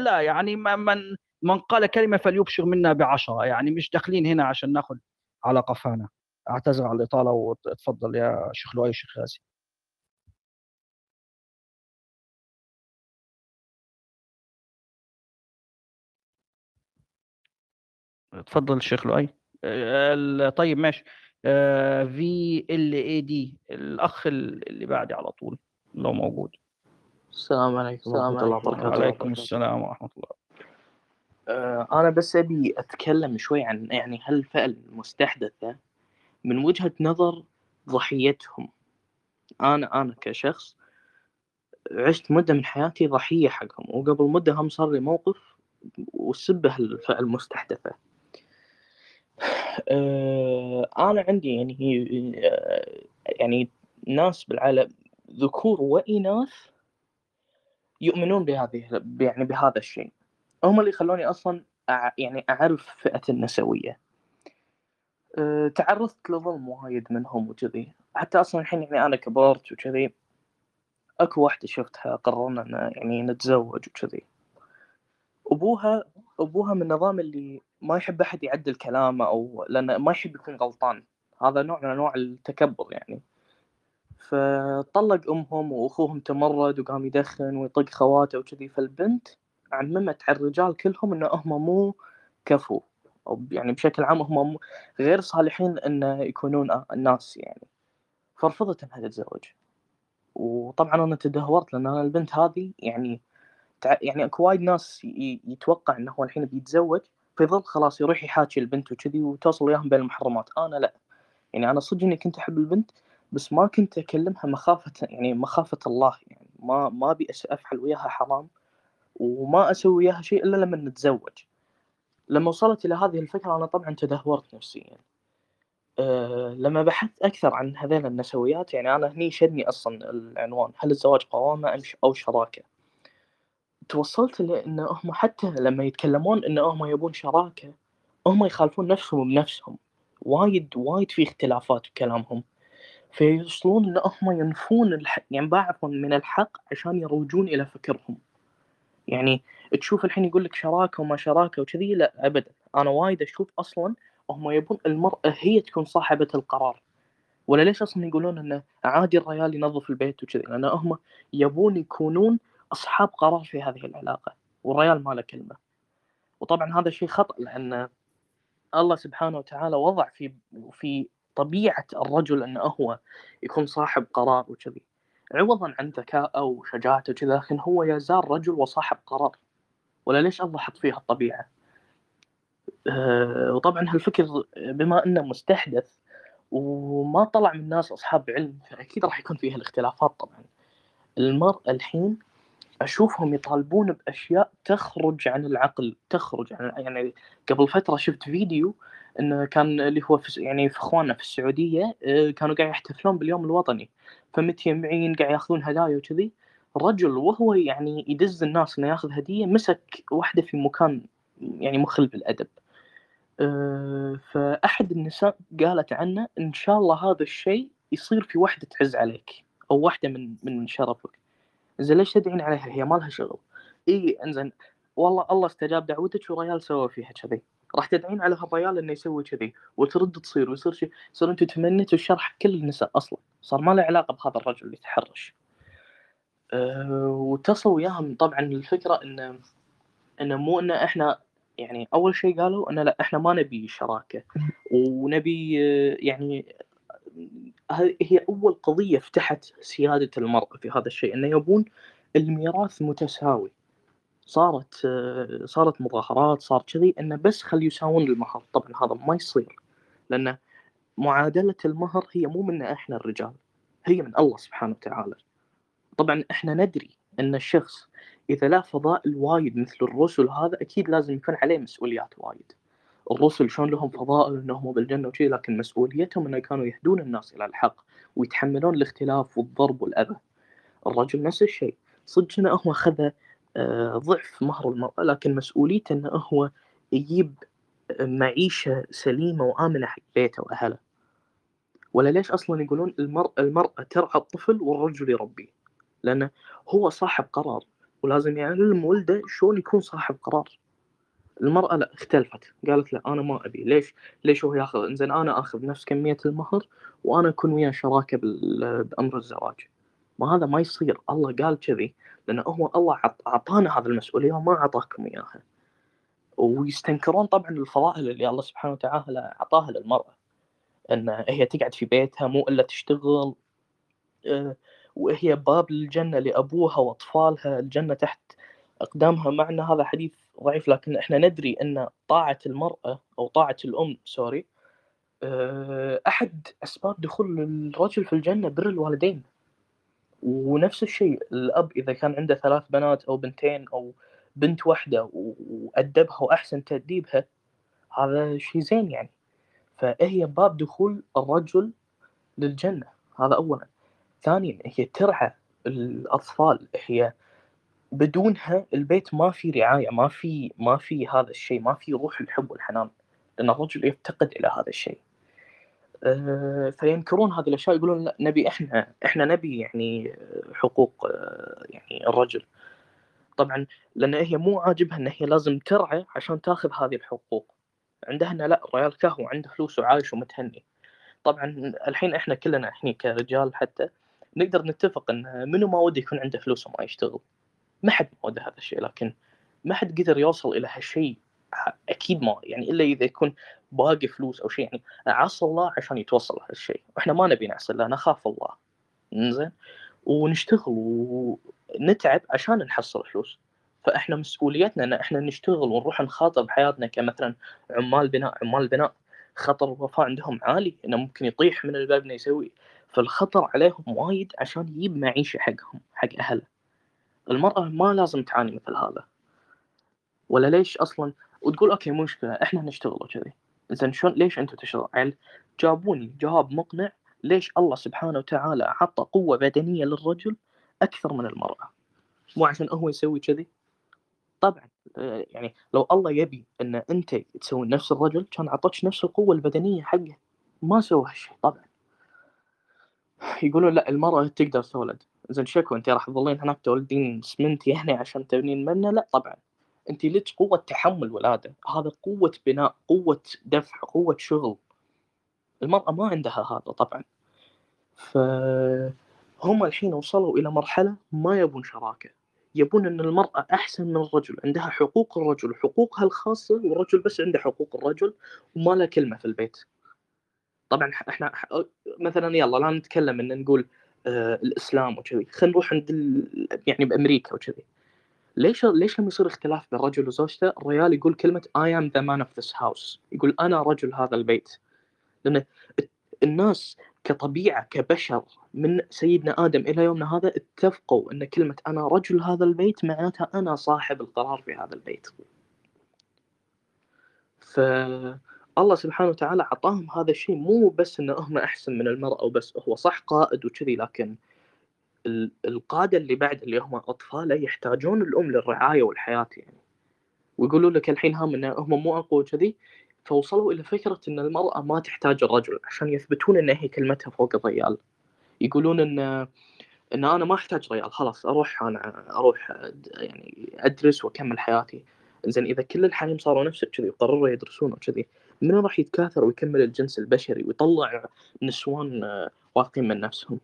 لا يعني من من قال كلمة فليبشر منا بعشرة يعني مش داخلين هنا عشان نأخذ على قفانا. أعتذر على الإطالة وتفضل يا شيخ لؤي شيخ غازي تفضل الشيخ لؤي. طيب ماشي. في ال اي دي الأخ اللي بعدي على طول لو موجود. السلام عليكم ورحمة الله وبركاته. وعليكم السلام ورحمة الله. آه أنا بس أبي أتكلم شوي عن يعني هالفئة المستحدثة من وجهة نظر ضحيتهم. أنا أنا كشخص عشت مدة من حياتي ضحية حقهم وقبل مدة هم صار لي موقف وسبه الفئة المستحدثة آه أنا عندي يعني آه يعني ناس بالعالم ذكور وإناث يؤمنون بهذه يعني بهذا الشيء. هم اللي خلوني أصلا. يعني أعرف فئة النسوية. أه... تعرضت لظلم وايد منهم وكذي. حتى أصلا الحين يعني أنا كبرت وكذي أكو واحدة شفتها قررنا يعني نتزوج وكذي. أبوها أبوها من النظام اللي ما يحب أحد يعدل كلامه أو لأنه ما يحب يكون غلطان. هذا نوع من أنواع التكبر يعني. فطلق أمهم وأخوهم تمرد وقام يدخن ويطق خواته وكذي. فالبنت عممت على الرجال كلهم إن هم مو كفو. أو يعني بشكل عام هم غير صالحين إن يكونون الناس يعني. فرفضت انها تتزوج وطبعا أنا تدهورت لأن أنا البنت هذه يعني يعني اكو وايد ناس يتوقع إنه هو الحين بيتزوج فيظل خلاص يروح يحاكي البنت وكذي وتوصل وياهم بين المحرمات. أنا لا. يعني أنا صدق إني كنت أحب البنت بس ما كنت أكلمها مخافة يعني مخافة الله يعني ما ما أبي أفعل وياها حرام وما أسوي وياها شيء إلا لما نتزوج. لما وصلت إلى هذه الفكرة أنا طبعا تدهورت نفسيا. أه لما بحثت أكثر عن هذين النسويات يعني أنا هني شدني أصلا العنوان هل الزواج قوامة أو شراكة؟ توصلت لإن هم حتى لما يتكلمون إن هم يبون شراكة هم يخالفون نفسهم بنفسهم. وايد وايد في اختلافات بكلامهم فيوصلون إن هم ينفون الحق يعني بعض من الحق عشان يروجون إلى فكرهم. يعني تشوف الحين يقول لك شراكة وما شراكة وكذي؟ لا ابدا. أنا وايد أشوف أصلا هم يبون المراه هي تكون صاحبة القرار. ولا ليش أصلا يقولون انه عادي الرجال ينظف البيت وكذي؟ لأن هم يبون يكونون أصحاب قرار في هذه العلاقة والرجال ما له كلمة. وطبعا هذا شيء خطأ لأن الله سبحانه وتعالى وضع في في طبيعة الرجل أنه هو يكون صاحب قرار وكذي. عوضا عن ذكائه وشجاعته وكذا لكن هو يزال رجل وصاحب قرار. ولا ليش الله حط فيها الطبيعة؟ آه، وطبعا هالفكر بما أنه مستحدث وما طلع من ناس أصحاب علم فأكيد راح يكون فيها الاختلافات طبعا. المرأة الحين أشوفهم يطالبون بأشياء تخرج عن العقل تخرج عن يعني قبل فترة شفت فيديو انه كان اللي هو في يعني في اخواننا في السعودية آه، كانوا قاعد يحتفلون باليوم الوطني. فمتجمعين قاعد يأخذون هدايا وكذي رجل وهو يعني يدز الناس إنه يأخذ هدية مسك واحدة في مكان يعني مخل بالأدب. آه، فأحد النساء قالت عنه إن شاء الله هذا الشيء يصير في واحدة تعز عليك أو واحدة من من شرفك. زين ليش تدعين عليها؟ هي ما لها شغل. اي إنزين والله الله استجاب دعوتك وريال سوى فيها كذي. راح تدعين على هالريال إنه يسوي كذي وترد تصير ويصير شيء يصير أنتم تمنيتوا الشر حق كل النساء أصلا. صار ما له علاقة بهذا الرجل اللي يتحرش أه وتصل وياهم طبعا الفكرة انه انه مو إن إحنا يعني أول شيء قالوا انه لا إحنا ما نبي شراكة. [LAUGHS] ونبي يعني هي أول قضية فتحت سيادة المراه في هذا الشيء إنه يبون الميراث متساوي. صارت صارت مظاهرات صار كذي إنه بس خل يساوون المهر. طبعا هذا ما يصير لأن معادلة المهر هي مو منا إحنا الرجال هي من الله سبحانه وتعالى. طبعا إحنا ندري إن الشخص إذا لا فضائل وايد مثل الرسل هذا أكيد لازم يكون عليه مسؤوليات وايد. الرسل شلون لهم فضائل انهم بالجنة وشي لكن مسؤوليتهم إنه كانوا يهدون الناس إلى الحق ويتحملون الاختلاف والضرب والأذى. الرجل نفس الشيء. صدق إنه هو أخذ آه، ضعف مهر المرأة لكن مسؤوليته إنه هو يجيب معيشة سليمة وآمنة حق بيته وأهله. ولا ليش أصلا يقولون المرأة, المرأة ترعى الطفل والرجل يربيه؟ لأنه هو صاحب قرار ولازم يعلم ولده شلون يكون صاحب قرار. المرأة لا اختلفت. قالت لا أنا ما أبي. ليش؟ ليش هو ياخذ؟ إنزين أنا آخذ نفس كمية المهر وأنا أكون وياه شراكة بأمر الزواج. ما هذا ما يصير. الله قال كذي. لأنه هو الله أعطانا هذه المسؤولية وما أعطاكم إياها. ويستنكرون طبعا الفضائل اللي الله سبحانه وتعالى أعطاها للمرأة. أن هي تقعد في بيتها مو إلا تشتغل آه، وهي باب الجنة لأبوها وأطفالها. الجنة تحت أقدامها معنا هذا حديث ضعيف لكن إحنا ندري أن طاعة المرأة أو طاعة الأم سوري آه، أحد أسباب دخول الرجل في الجنة بر الوالدين. ونفس الشيء الأب إذا كان عنده ثلاث بنات أو بنتين أو بنت واحدة وأدبها وأحسن تأديبها هذا شيء زين يعني. فهي باب دخول الرجل للجنة هذا اولا. ثانيا هي ترعى الأطفال هي بدونها البيت ما في رعاية ما في ما في هذا الشيء ما في روح الحب والحنان لأن الرجل يفتقد إلى هذا الشيء. آه، فينكرون هذه الأشياء يقولون لا نبي إحنا إحنا نبي يعني حقوق آه، يعني الرجل. طبعا لأن هي مو عاجبها إن هي لازم ترعى عشان تأخذ هذه الحقوق. عندها انه لا الرجال كهو عنده فلوس وعايش ومتهني. طبعا الحين إحنا كلنا إحنا كرجال حتى نقدر نتفق إن منو ما ودي يكون عنده فلوس وما يشتغل. ما حد وده هذا الشيء لكن ما حد قدر يوصل إلى هالشيء أكيد ما يعني إلا إذا يكون باقي فلوس أو شيء. يعني عصى الله عشان يتوصل هالشيء. وإحنا ما نبي نعصي الله نخاف الله. زين ونشتغل ونتعب عشان نحصل فلوس. فإحنا مسؤوليتنا إن إحنا نشتغل ونروح نخاطر بحياتنا كمثلا عمال بناء عمال بناء. خطر الوفاة عندهم عالي إنه ممكن يطيح من الباب إنه يسوي. فالخطر عليهم وايد عشان يجيب معيشه حقهم حق أهله. المرأة ما لازم تعاني مثل هذا. ولا ليش أصلا؟ وتقول أوكي مشكلة إحنا نشتغل وكذي. زين شلون ليش أنتم تشتغلوا يعني جابوني جواب مقنع ليش الله سبحانه وتعالى عطى قوة بدنية للرجل أكثر من المرأة. مو عشان هو يسوي كذي؟ طبعا يعني لو الله يبي إن أنت تسوي نفس الرجل كان عطتش نفس القوة البدنية حقه. ما سوى هالشيء طبعا. يقولون لا المرأة تقدر تولد. زين شكو انت راح تظلين هناك تولدين اسمنت يعني عشان تبنين منه؟ لا طبعا. انت لك قوة تحمل ولادة؟ هذا قوة بناء قوة دفع قوة شغل. المرأة ما عندها هذا طبعا. فهم الحين وصلوا إلى مرحلة ما يبون شراكة. يبون إن المرأة أحسن من الرجل عندها حقوق الرجل حقوقها الخاصة والرجل بس عنده حقوق الرجل وما له كلمة في البيت. طبعا إحنا مثلا يلا لا نتكلم إن نقول الإسلام وكذي. خلينا نروح عند يعني بأمريكا وكذي. ليش ليش لما يصير اختلاف بين رجل وزوجته الرجال يقول كلمة I am the man of this house يقول أنا رجل هذا البيت لأن الناس كطبيعة كبشر من سيدنا آدم إلى يومنا هذا اتفقوا إن كلمة أنا رجل هذا البيت معناتها أنا صاحب القرار في هذا البيت فالله سبحانه وتعالى أعطاهم هذا الشيء مو بس إنه هم أحسن من المرأة وبس هو صح قائد وكذي لكن القادة اللي بعد اللي هم اطفاله يحتاجون الأم للرعاية والحياة يعني. ويقولوا لك الحين هم ان هم مو أقوى كذي فوصلوا إلى فكرة إن المرأة ما تحتاج الرجل عشان يثبتون إن هي كلمتها فوق الرجال. يقولون ان إن أنا ما أحتاج ريال خلاص أروح أنا أروح يعني أدرس وأكمل حياتي. زين إذا كل الحريم صاروا نفس كذي وقرروا يدرسون وكذي من راح يتكاثر ويكمل الجنس البشري ويطلع نسوان واثقين من نفسهم.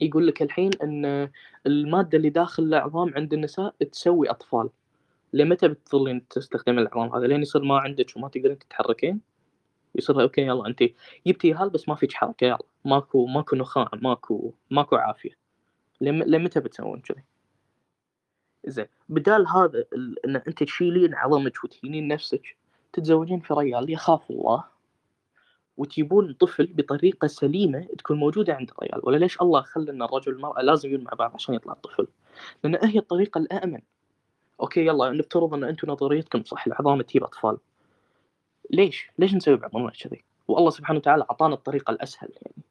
يقول لك الحين إن المادة اللي داخل العظام عند النساء تسوي أطفال. لمتى بتظلين تستخدم العظام هذا لين يصير ما عندك وما تقدرين تتحركين؟ يصير okay يلا انت جبتي هال بس ما فيك حركة يلا. ماكو ماكو نخاع ماكو ماكو عافية. لمتى بتسوون كذي؟ زين بدال هذا إن أنت تشيلين عظمك وتهينين نفسك تتزوجين في ريال يخاف الله. وتجيبون طفل بطريقة سليمة تكون موجودة عند الرجال ولا ليش الله خلى إن الرجل والمراه لازم يكونوا مع بعض عشان يطلع الطفل؟ لأن هي الطريقة الامن okay يلا نفترض إن أنتم نظريتكم صح العظام تجيب أطفال. ليش؟ ليش نسوي بعضنا كذي؟ والله سبحانه وتعالى أعطانا الطريقة الأسهل يعني.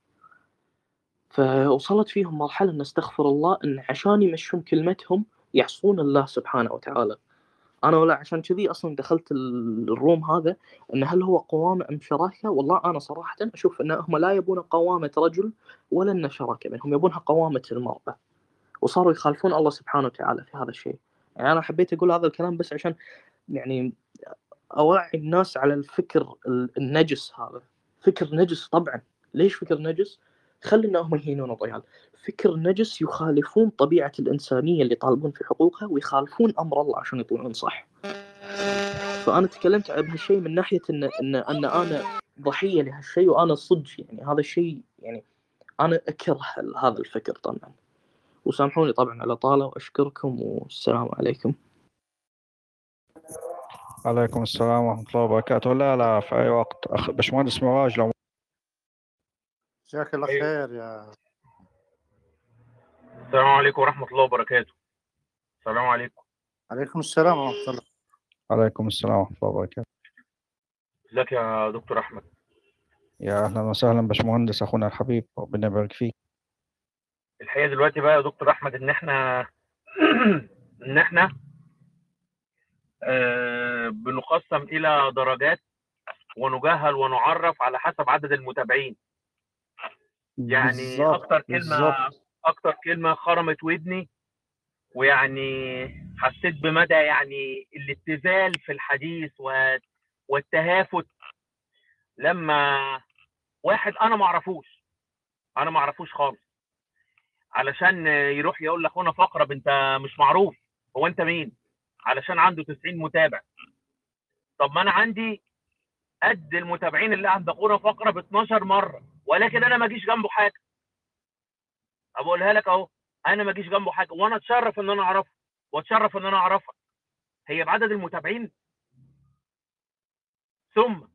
فوصلت فيهم مرحلة إن استغفر الله إن عشان يمشون كلمتهم يعصون الله سبحانه وتعالى. أنا ولا عشان كذي أصلا دخلت الروم هذا إن هل هو قوامه أم شراكة؟ والله أنا صراحة أشوف إن هم لا يبون قوامة رجل ولا إن شراكة بينهم يبونها قوامة المرأة. وصاروا يخالفون الله سبحانه وتعالى في هذا الشيء. يعني أنا حبيت أقول هذا الكلام بس عشان يعني أوعي الناس على الفكر النجس هذا. فكر نجس طبعا. ليش فكر نجس؟ خلي انهم يهينون الرجال فكر نجس يخالفون طبيعة الإنسانية اللي يطالبون في حقوقها ويخالفون أمر الله عشان يطلعون صح. فأنا تكلمت عن هالشيء من ناحية ان ان إن أنا ضحية لهالشيء وأنا صدق يعني. هذا الشيء يعني أنا أكره هذا الفكر طبعا. وسامحوني طبعا على طالة وأشكركم والسلام عليكم. عليكم السلام ورحمة الله وبركاته. لا لا في أي وقت. أخ باشمهندس مراج لو جزاك الله خير يا السلام عليكم ورحمة الله وبركاته. السلام عليكم. عليكم السلام ورحمة الله. عليكم السلام ورحمة الله وبركاته. ازيك يا دكتور أحمد؟ يا أهلا وسهلا باشمهندس أخونا الحبيب ربنا يبارك فيك. الحقيقة دلوقتي بقى يا دكتور أحمد إن إحنا [CLEARS THROAT] إن إحنا آه بنقسم إلى درجات ونجهل ونعرف على حسب عدد المتابعين. يعني بالظبط أكتر كلمة بالظبط. أكتر كلمة خرمت ودني ويعني حسيت بمدى يعني الابتذال في الحديث والتهافت لما واحد أنا ما أعرفوش أنا ما أعرفوش خالص. علشان يروح يقول لأخونا فقرة انت مش معروف هو أنت مين؟ علشان عنده 90 متابع. طب ما أنا عندي قد المتابعين اللي عند اخونا فقرة ب 12 مرة ولكن أنا ما أجيش جنبه حاجة. بقولها لك أهو أنا ما أجيش جنبه حاجة وأنا اتشرف إن أنا اعرفه واتشرف إن أنا أعرفها. هي بعدد المتابعين. ثم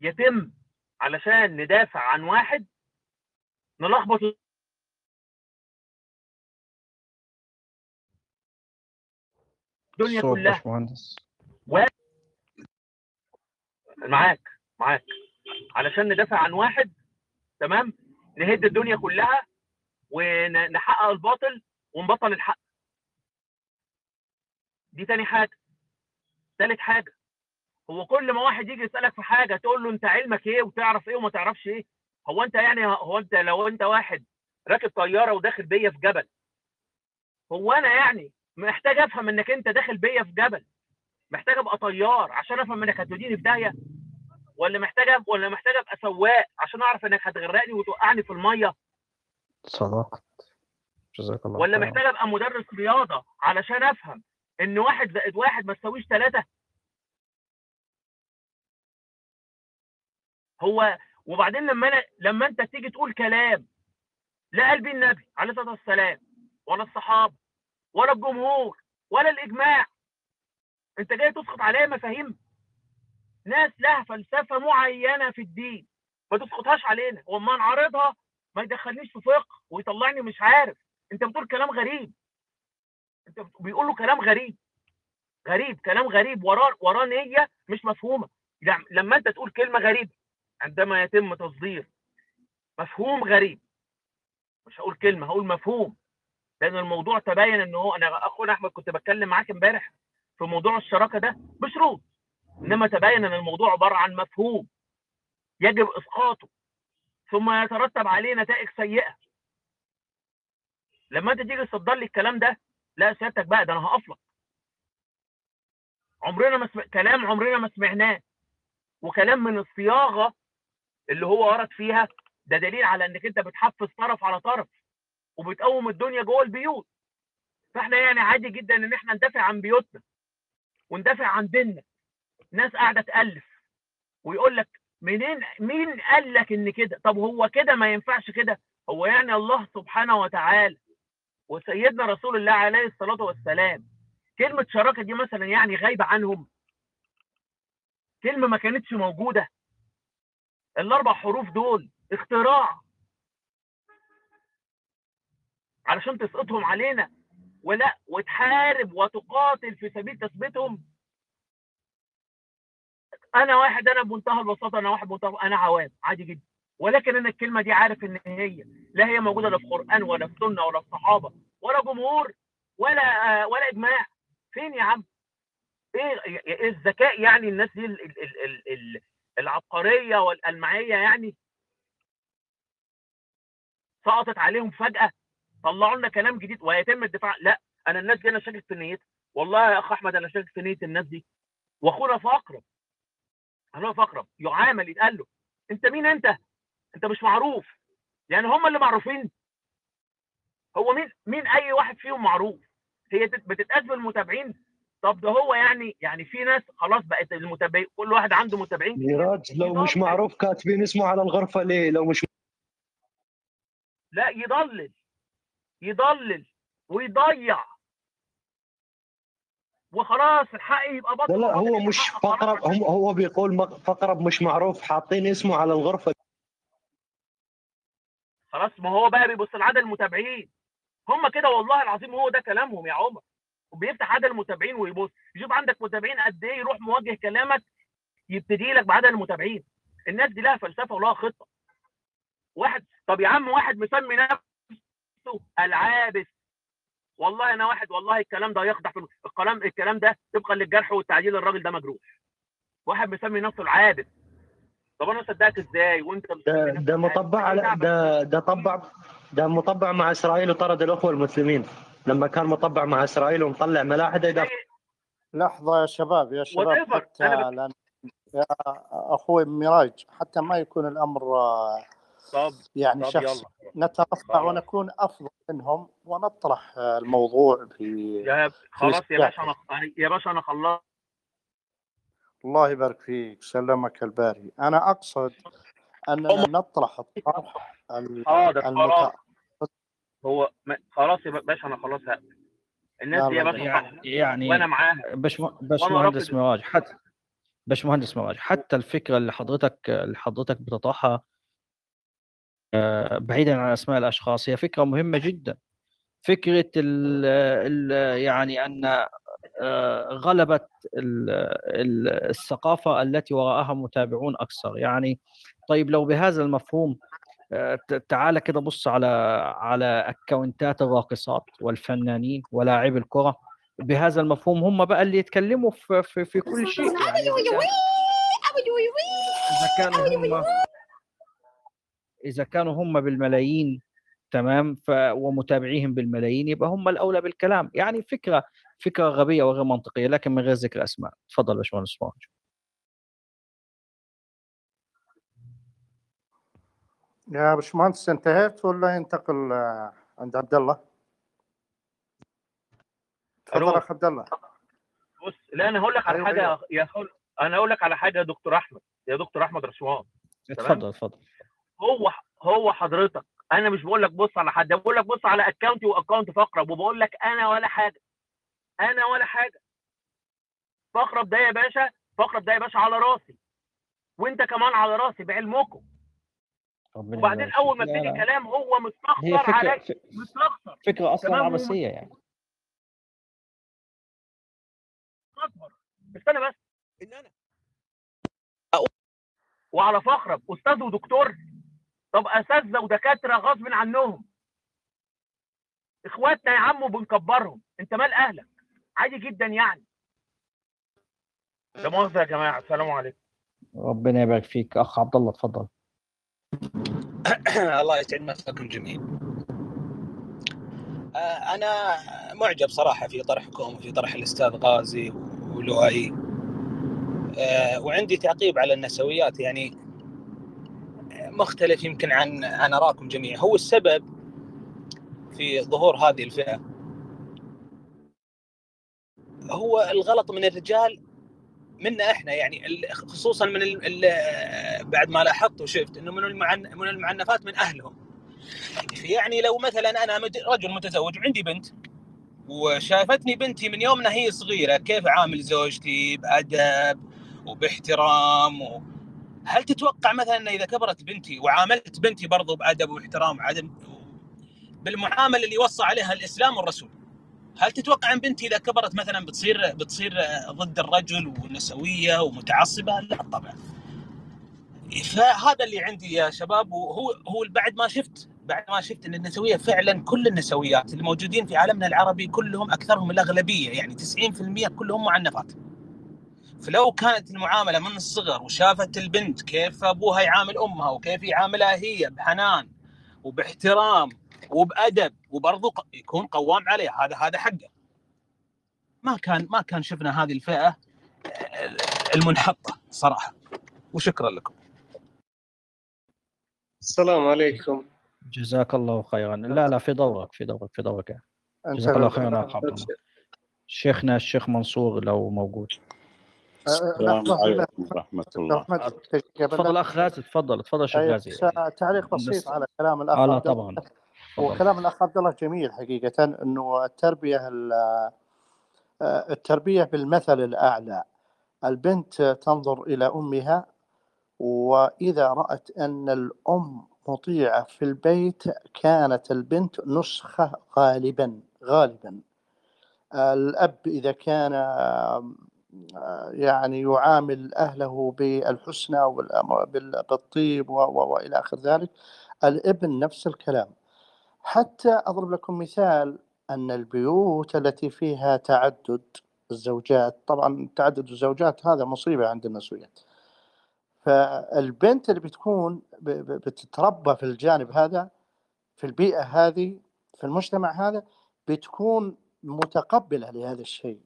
يتم علشان ندافع عن واحد نلخبط. الدنيا كلها. باشمهندس. معاك معاك. علشان ندافع عن واحد تمام؟ نهد الدنيا كلها ونحقق الباطل ونبطل الحق. دي تاني حاجة. تالت حاجة. هو كل ما واحد يجي يسألك في حاجة تقول له أنت علمك إيه وتعرف إيه وما تعرفش إيه؟ هو أنت يعني هو أنت لو أنت واحد راكب طيارة وداخل بيا في جبل هو أنا يعني محتاج أفهم إنك أنت داخل بيا في جبل؟ محتاج أبقى طيار عشان أفهم إنك هتوديني في داهية ولا محتاج. ولا محتاج أبقى سواق عشان أعرف إنك هتغرقني وتوقعني في المية صدقت جزاك الله ولا. محتاج أبقى مدرس رياضة علشان أفهم إن واحد زائد واحد ما تساويش ثلاثة هو وبعدين لما أنا لما أنت تيجي تقول كلام لا قلبي النبي عليه الصلاة والسلام ولا الصحابة ولا الجمهور ولا الإجماع انت جاي تسقط عليا مفاهيم. ناس لها فلسفة معينة في الدين. ما تسقطهاش علينا. واما نعرضها ما يدخلنيش في فقه ويطلعني مش عارف. انت بتقول كلام غريب. انت بت- بيقولوا كلام غريب. غريب كلام غريب. وراه وراه نية مش مفهومة. لم- لما انت تقول كلمة غريبه عندما يتم تصدير مفهوم غريب مش هقول كلمة هقول مفهوم. لأن الموضوع تبين إن هو أنا أخونا أحمد كنت بتكلم معاك امبارح. في موضوع الشراكة ده بشروط. إنما تبين إن الموضوع عبارة عن مفهوم يجب إسقاطه ثم يترتب عليه نتائج سيئة. لما أنت تيجي تصدر لي الكلام ده لا سيادتك بقى ده أنا هقف لك عمرنا ما. كلام عمرنا ما سمعناه. وكلام من الصياغة اللي هو ورد فيها ده دليل على إنك أنت بتحفز طرف على طرف وبتقوم الدنيا جوه البيوت. فإحنا يعني عادي جدا إن إحنا ندافع عن بيوتنا. وندافع عن ديننا. ناس قاعدة تألف ويقول لك منين مين قال لك إن كده؟ طب هو كده ما ينفعش كده؟ هو يعني الله سبحانه وتعالى وسيدنا رسول الله عليه الصلاة والسلام. كلمة شراكة دي مثلا يعني غايبة عنهم. كلمة ما كانتش موجودة. الأربع حروف دول اختراع. علشان تسقطهم علينا. ولا وتحارب وتقاتل في سبيل تثبيتهم. أنا واحد أنا بمنتهى البساطة أنا واحد بمنتهى أنا عوام عادي جدا. ولكن أنا الكلمة دي عارف إن هي لا هي موجودة لا في قران ولا في سنه ولا في صحابه ولا جمهور ولا آه ولا إجماع. فين يا عم؟ إيه إيه الذكاء يعني الناس دي ال- ال- ال- ال- ال- العبقرية والألمعية يعني؟ سقطت عليهم فجأة. طلعوا لنا كلام جديد ويتم الدفاع. لا أنا الناس دي أنا شاكك في نيتها والله يا أخ أحمد أنا شاكك في نية الناس دي. وأخونا في اقرب أخونا في اقرب يعامل يتقال له أنت مين أنت؟ أنت مش معروف. يعني هم اللي معروفين. هو مين مين أي واحد فيهم معروف؟ هي تت- بتتقاس بالمتابعين. طب ده هو يعني يعني في ناس خلاص بقت المتابعين كل واحد عنده متابعين. ميراج لو مش معروف كاتبين اسمه على الغرفة ليه؟ لو مش لا يضلل. يضلل ويضيع. وخلاص الحق يبقى بطل لا لا هو مش فقرب هم هو بيقول فقرب مش معروف حاطين اسمه على الغرفة. خلاص ما هو بقى بيبص لعدد المتابعين. هم كده والله العظيم هو ده كلامهم يا عمر. وبيفتح عدد المتابعين ويبص. يشوف عندك متابعين قد إيه يروح موجه كلامك يبتدي لك بعدد المتابعين. الناس دي لها فلسفة ولها خطة. واحد طب يا عم واحد مسمي نفسه العابس والله أنا واحد والله الكلام ده يخدع في الكلام الكلام ده طبقا للجرح والتعديل الراجل ده مجروح واحد مسمي نفسه العابس طب أنا أصدقك إزاي وأنت ده ده؟ مطبع على. ده ده طبع ده مطبع مع إسرائيل وطرد الأخوة المسلمين لما كان مطبع مع إسرائيل ومطلع ملاحدة يدافع لحظة يا شباب يا شباب. حتى يا أخوي ميراج حتى ما يكون الأمر آه، طب يعني طب شخص يلا. نترفع ونكون أفضل منهم ونطرح آه، الموضوع في يا خلاص يا. باشا أنا يا باشا أنا خلصت. الله يبارك فيك سلمك الباري. أنا أقصد أننا نطرح الطرح ال- حاضر المتع... خلاص هو خلاص يا باشا أنا خلاص الناس دي يا باشا يعني يعني وأنا معاها. باش رافض- مراج حتى باشمهندس مراج حتى الفكرة اللي حضرتك اللي حضرتك بتطرحها بعيدا عن أسماء الأشخاص هي فكرة مهمة جدا. فكرة ال ال يعني أن آه، غلبت ال- ال- الثقافة التي وراءها متابعون أكثر. يعني طيب لو بهذا المفهوم آه، تعال كده بص على على اكونتات الراقصات والفنانين ولاعبي الكرة. بهذا المفهوم هم بقى اللي يتكلموا في في, في كل شيء. يعني إذا كانوا هم إذا كانوا هم بالملايين تمام؟ ف ومتابعيهم بالملايين يبقى هم الأولى بالكلام. يعني فكرة فكرة غبية وغير منطقية لكن من غير ذكر أسماء. تفضل يا باشمهندس مراج يا باشمهندس انتهيت ولا ينتقل عند عبد الله؟ تفضل. أخ عبد الله. بص لا أنا هقول لك على أيوة، حاجة أيوة. يا خل... أنا هقول لك على حاجة يا دكتور أحمد يا دكتور أحمد رشوان اتفضل اتفضل. هو هو حضرتك. أنا مش بقول لك بص على حد بقول لك بص على اكونتي واكونت فقرب وبقول لك أنا ولا حاجة. أنا ولا حاجة. فقرب ده يا باشا فقرب ده يا باشا على راسي. وأنت كمان على راسي بعلمكم. وبعدين أول. ما ابتدي لا. كلام هو مستخسر عليك. مستخسر. فكرة أصلا عبثيه يعني. مستكبر استنى بس. إن أنا أقول وعلى فخرك أستاذ ودكتور. طب أساتذة ودكاترة غصب عنهم. إخواتنا يا عم وبنكبرهم. أنت مال أهلك. عادي جدا يعني. لا مؤاخذه يا جماعة. السلام عليكم. ربنا يبارك فيك. أخ عبد الله تفضل [COUGHS] الله يسعد مساكم جميعا آه، أنا معجب صراحة في طرحكم وفي طرح الأستاذ غازي ولؤي. آه، وعندي تعقيب على النسويات. يعني مختلف يمكن عن عن آراءكم جميعا. هو السبب في ظهور هذه الفئة. هو الغلط من الرجال منا إحنا يعني خصوصا من بعد ما لاحظت وشفت إنه من من المعنفات من أهلهم. يعني لو مثلا أنا رجل متزوج وعندي بنت وشافتني بنتي من يومنا هي صغيرة كيف عامل زوجتي؟ بأدب وباحترام و... هل تتوقع مثلا إذا كبرت بنتي وعاملت بنتي برضو بأدب واحترام وعدم بالمعاملة اللي وصى عليها الإسلام والرسول هل تتوقع إن بنتي إذا كبرت مثلا بتصير بتصير ضد الرجل ونسوية ومتعصبة؟ لا طبعا. فهذا اللي عندي يا شباب وهو هو بعد ما شفت بعد ما شفت إن النسوية فعلا كل النسويات اللي موجودين في عالمنا العربي كلهم أكثرهم الأغلبية يعني 90% كلهم معنفات. فلو كانت المعاملة من الصغر وشافت البنت كيف أبوها يعامل أمها وكيف يعاملها هي بحنان وباحترام وبأدب وبرضه يكون قوام عليها هذا هذا حقه. ما كان ما كان شفنا هذه الفئة آه، المنحطة صراحة. وشكرا لكم. السلام عليكم. جزاك الله خيرا. لا لا في دورك في دورك في دورك. جزاك الله خيرا شيخنا الشيخ منصور لو موجود. السلام لحظه عليكم ورحمة عبد الله. تفضل. أخ غازي تفضل تفضل شيخ أيوة، غازي. تعليق بسيط بس- على كلام الأخ آه لا عبد الله. طبعا وكلام الأخ عبد الله جميل حقيقة إنه التربية ال- آه، التربية بالمثل الأعلى. البنت تنظر إلى أمها وإذا رأت أن الأم مطيعة في البيت كانت البنت نسخة غالبا غالبا. الأب إذا كان يعني يعامل أهله بالحسنى بالطيب و- و- وإلى آخر ذلك. الابن نفس الكلام. حتى أضرب لكم مثال أن البيوت التي فيها تعدد الزوجات طبعا تعدد الزوجات هذا مصيبة عند النسويات فالبنت اللي بتكون بتتربى في الجانب هذا في البيئة هذه في المجتمع هذا بتكون متقبلة لهذا الشيء.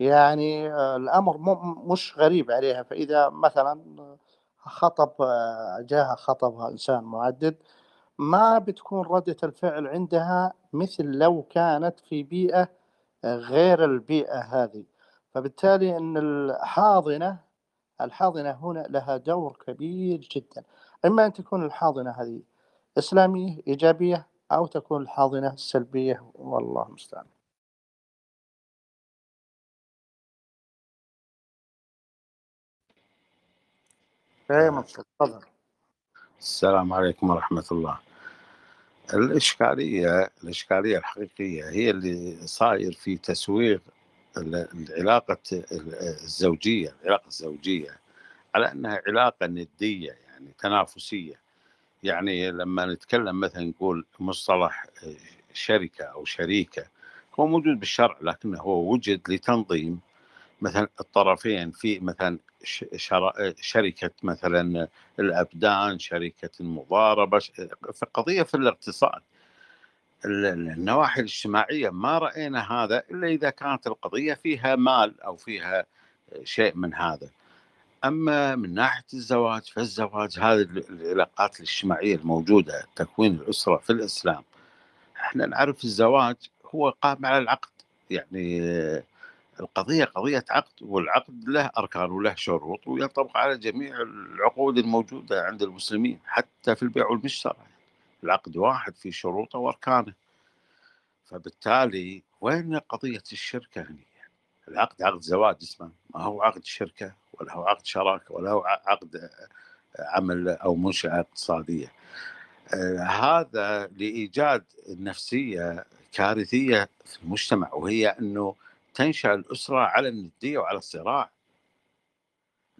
يعني آه، الأمر م- مش غريب عليها. فإذا مثلا خطب آه، جاها خطبها إنسان معدد ما بتكون ردة الفعل عندها مثل لو كانت في بيئة غير البيئة هذه. فبالتالي أن الحاضنة الحاضنة هنا لها دور كبير جدا. إما أن تكون الحاضنة هذه إسلامية إيجابية أو تكون الحاضنة سلبية. والله المستعان. تفضل السلام عليكم ورحمة الله. الإشكالية الإشكالية الحقيقية هي اللي صاير في تسويغ ال- العلاقة ال- الزوجية العلاقة الزوجية على أنها علاقة ندية يعني تنافسية. يعني لما نتكلم مثلا نقول مصطلح شركة أو شريكة هو موجود بالشرع لكنه هو وجد لتنظيم مثلا الطرفين في مثلا ش- شر- شركة مثلا الأبدان شركة المضاربة ش- في قضية في الاقتصاد. ال- ال- النواحي الاجتماعية ما رأينا هذا إلا إذا كانت القضية فيها مال أو فيها شيء من هذا. أما من ناحية الزواج فالزواج هذه ال- العلاقات الاجتماعية الموجودة تكوين الأسرة في الإسلام إحنا نعرف الزواج هو قائم على العقد. يعني القضية قضية عقد والعقد له أركان وله شروط وينطبق على جميع العقود الموجودة عند المسلمين حتى في البيع والمشترى العقد واحد في شروطه وأركانه. فبالتالي وين قضية الشركة هنا العقد عقد زواج اسمه ما هو عقد شركة ولا هو عقد شراكة ولا هو عقد عمل أو منشأة اقتصادية. آه، هذا لإيجاد نفسية كارثية في المجتمع وهي أنه تنشأ الأسرة على النديه وعلى الصراع.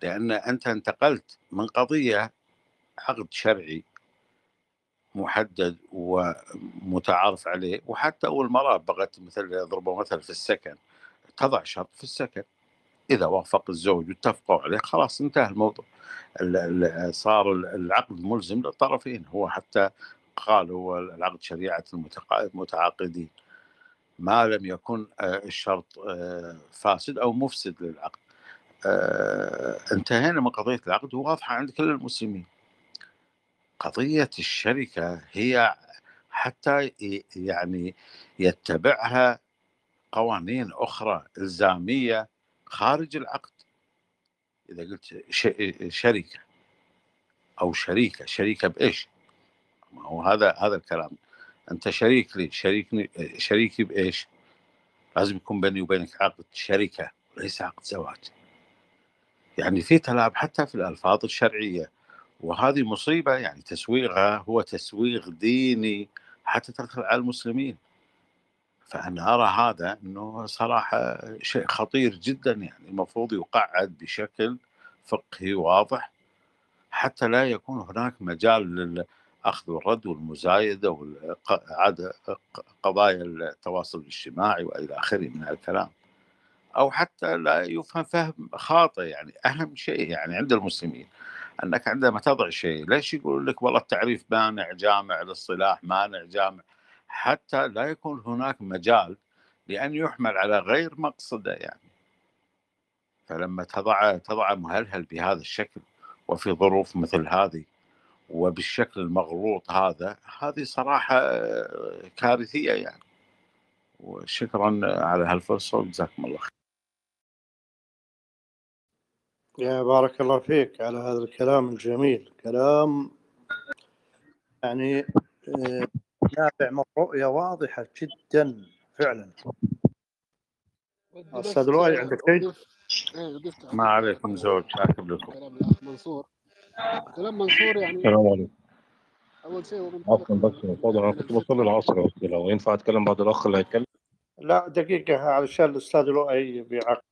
لأن أنت انتقلت من قضية عقد شرعي محدد ومتعارف عليه وحتى أول مرة بغت مثل يضربوا مثل في السكن. تضع شرط في السكن. إذا وافق الزوج واتفقوا عليه خلاص انتهى الموضوع. صار العقد ملزم للطرفين. هو حتى قال هو العقد شريعة المتعاقدين. ما لم يكن آه، الشرط آه، فاسد أو مفسد للعقد. آه، انتهينا من قضية العقد وواضحة عند كل المسلمين. قضية الشركة هي حتى يعني يتبعها قوانين أخرى إلزامية خارج العقد. إذا قلت شركة أو شريكة شريكة بإيش؟ ما هو هذا هذا الكلام. أنت شريك لي شريكني شريكي بإيش؟ لازم يكون بيني وبينك عقد شركة وليس عقد زواج. يعني في تلاعب حتى في الألفاظ الشرعية وهذه مصيبة يعني تسويغها هو تسويغ ديني حتى تدخل على المسلمين. فأنا أرى هذا إنه صراحة شيء خطير جدا يعني المفروض يقعد بشكل فقهي واضح حتى لا يكون هناك مجال للاخذ والرد والمزايدة وقضايا التواصل الاجتماعي وإلى آخره من الكلام. أو حتى لا يفهم فهم خاطئ يعني أهم شيء يعني عند المسلمين أنك عندما تضع شيء ليش يقول لك والله التعريف مانع جامع للصلاح مانع جامع؟ حتى لا يكون هناك مجال لأن يحمل على غير مقصده يعني. فلما تضع تضع مهلهل بهذا الشكل وفي ظروف مثل هذه وبالشكل المغلوط هذا هذه صراحة كارثية يعني. وشكرا على هالفرصة وجزاكم الله خير. يا بارك الله فيك على هذا الكلام الجميل. كلام يعني آه، نابع من رؤية واضحة جدا فعلا. أستاذ لؤي عندك شيء؟ ما عليكم زوج عاقب لكم. كلام الأخ منصور. كلام منصور يعني. السلام عليكم. أول شيء عفوا بس تفضل أنا كنت بصلي العصر لو ينفع أتكلم بعد الأخ اللي هيتكلم. لا دقيقة علشان الأستاذ لؤي بيعقب.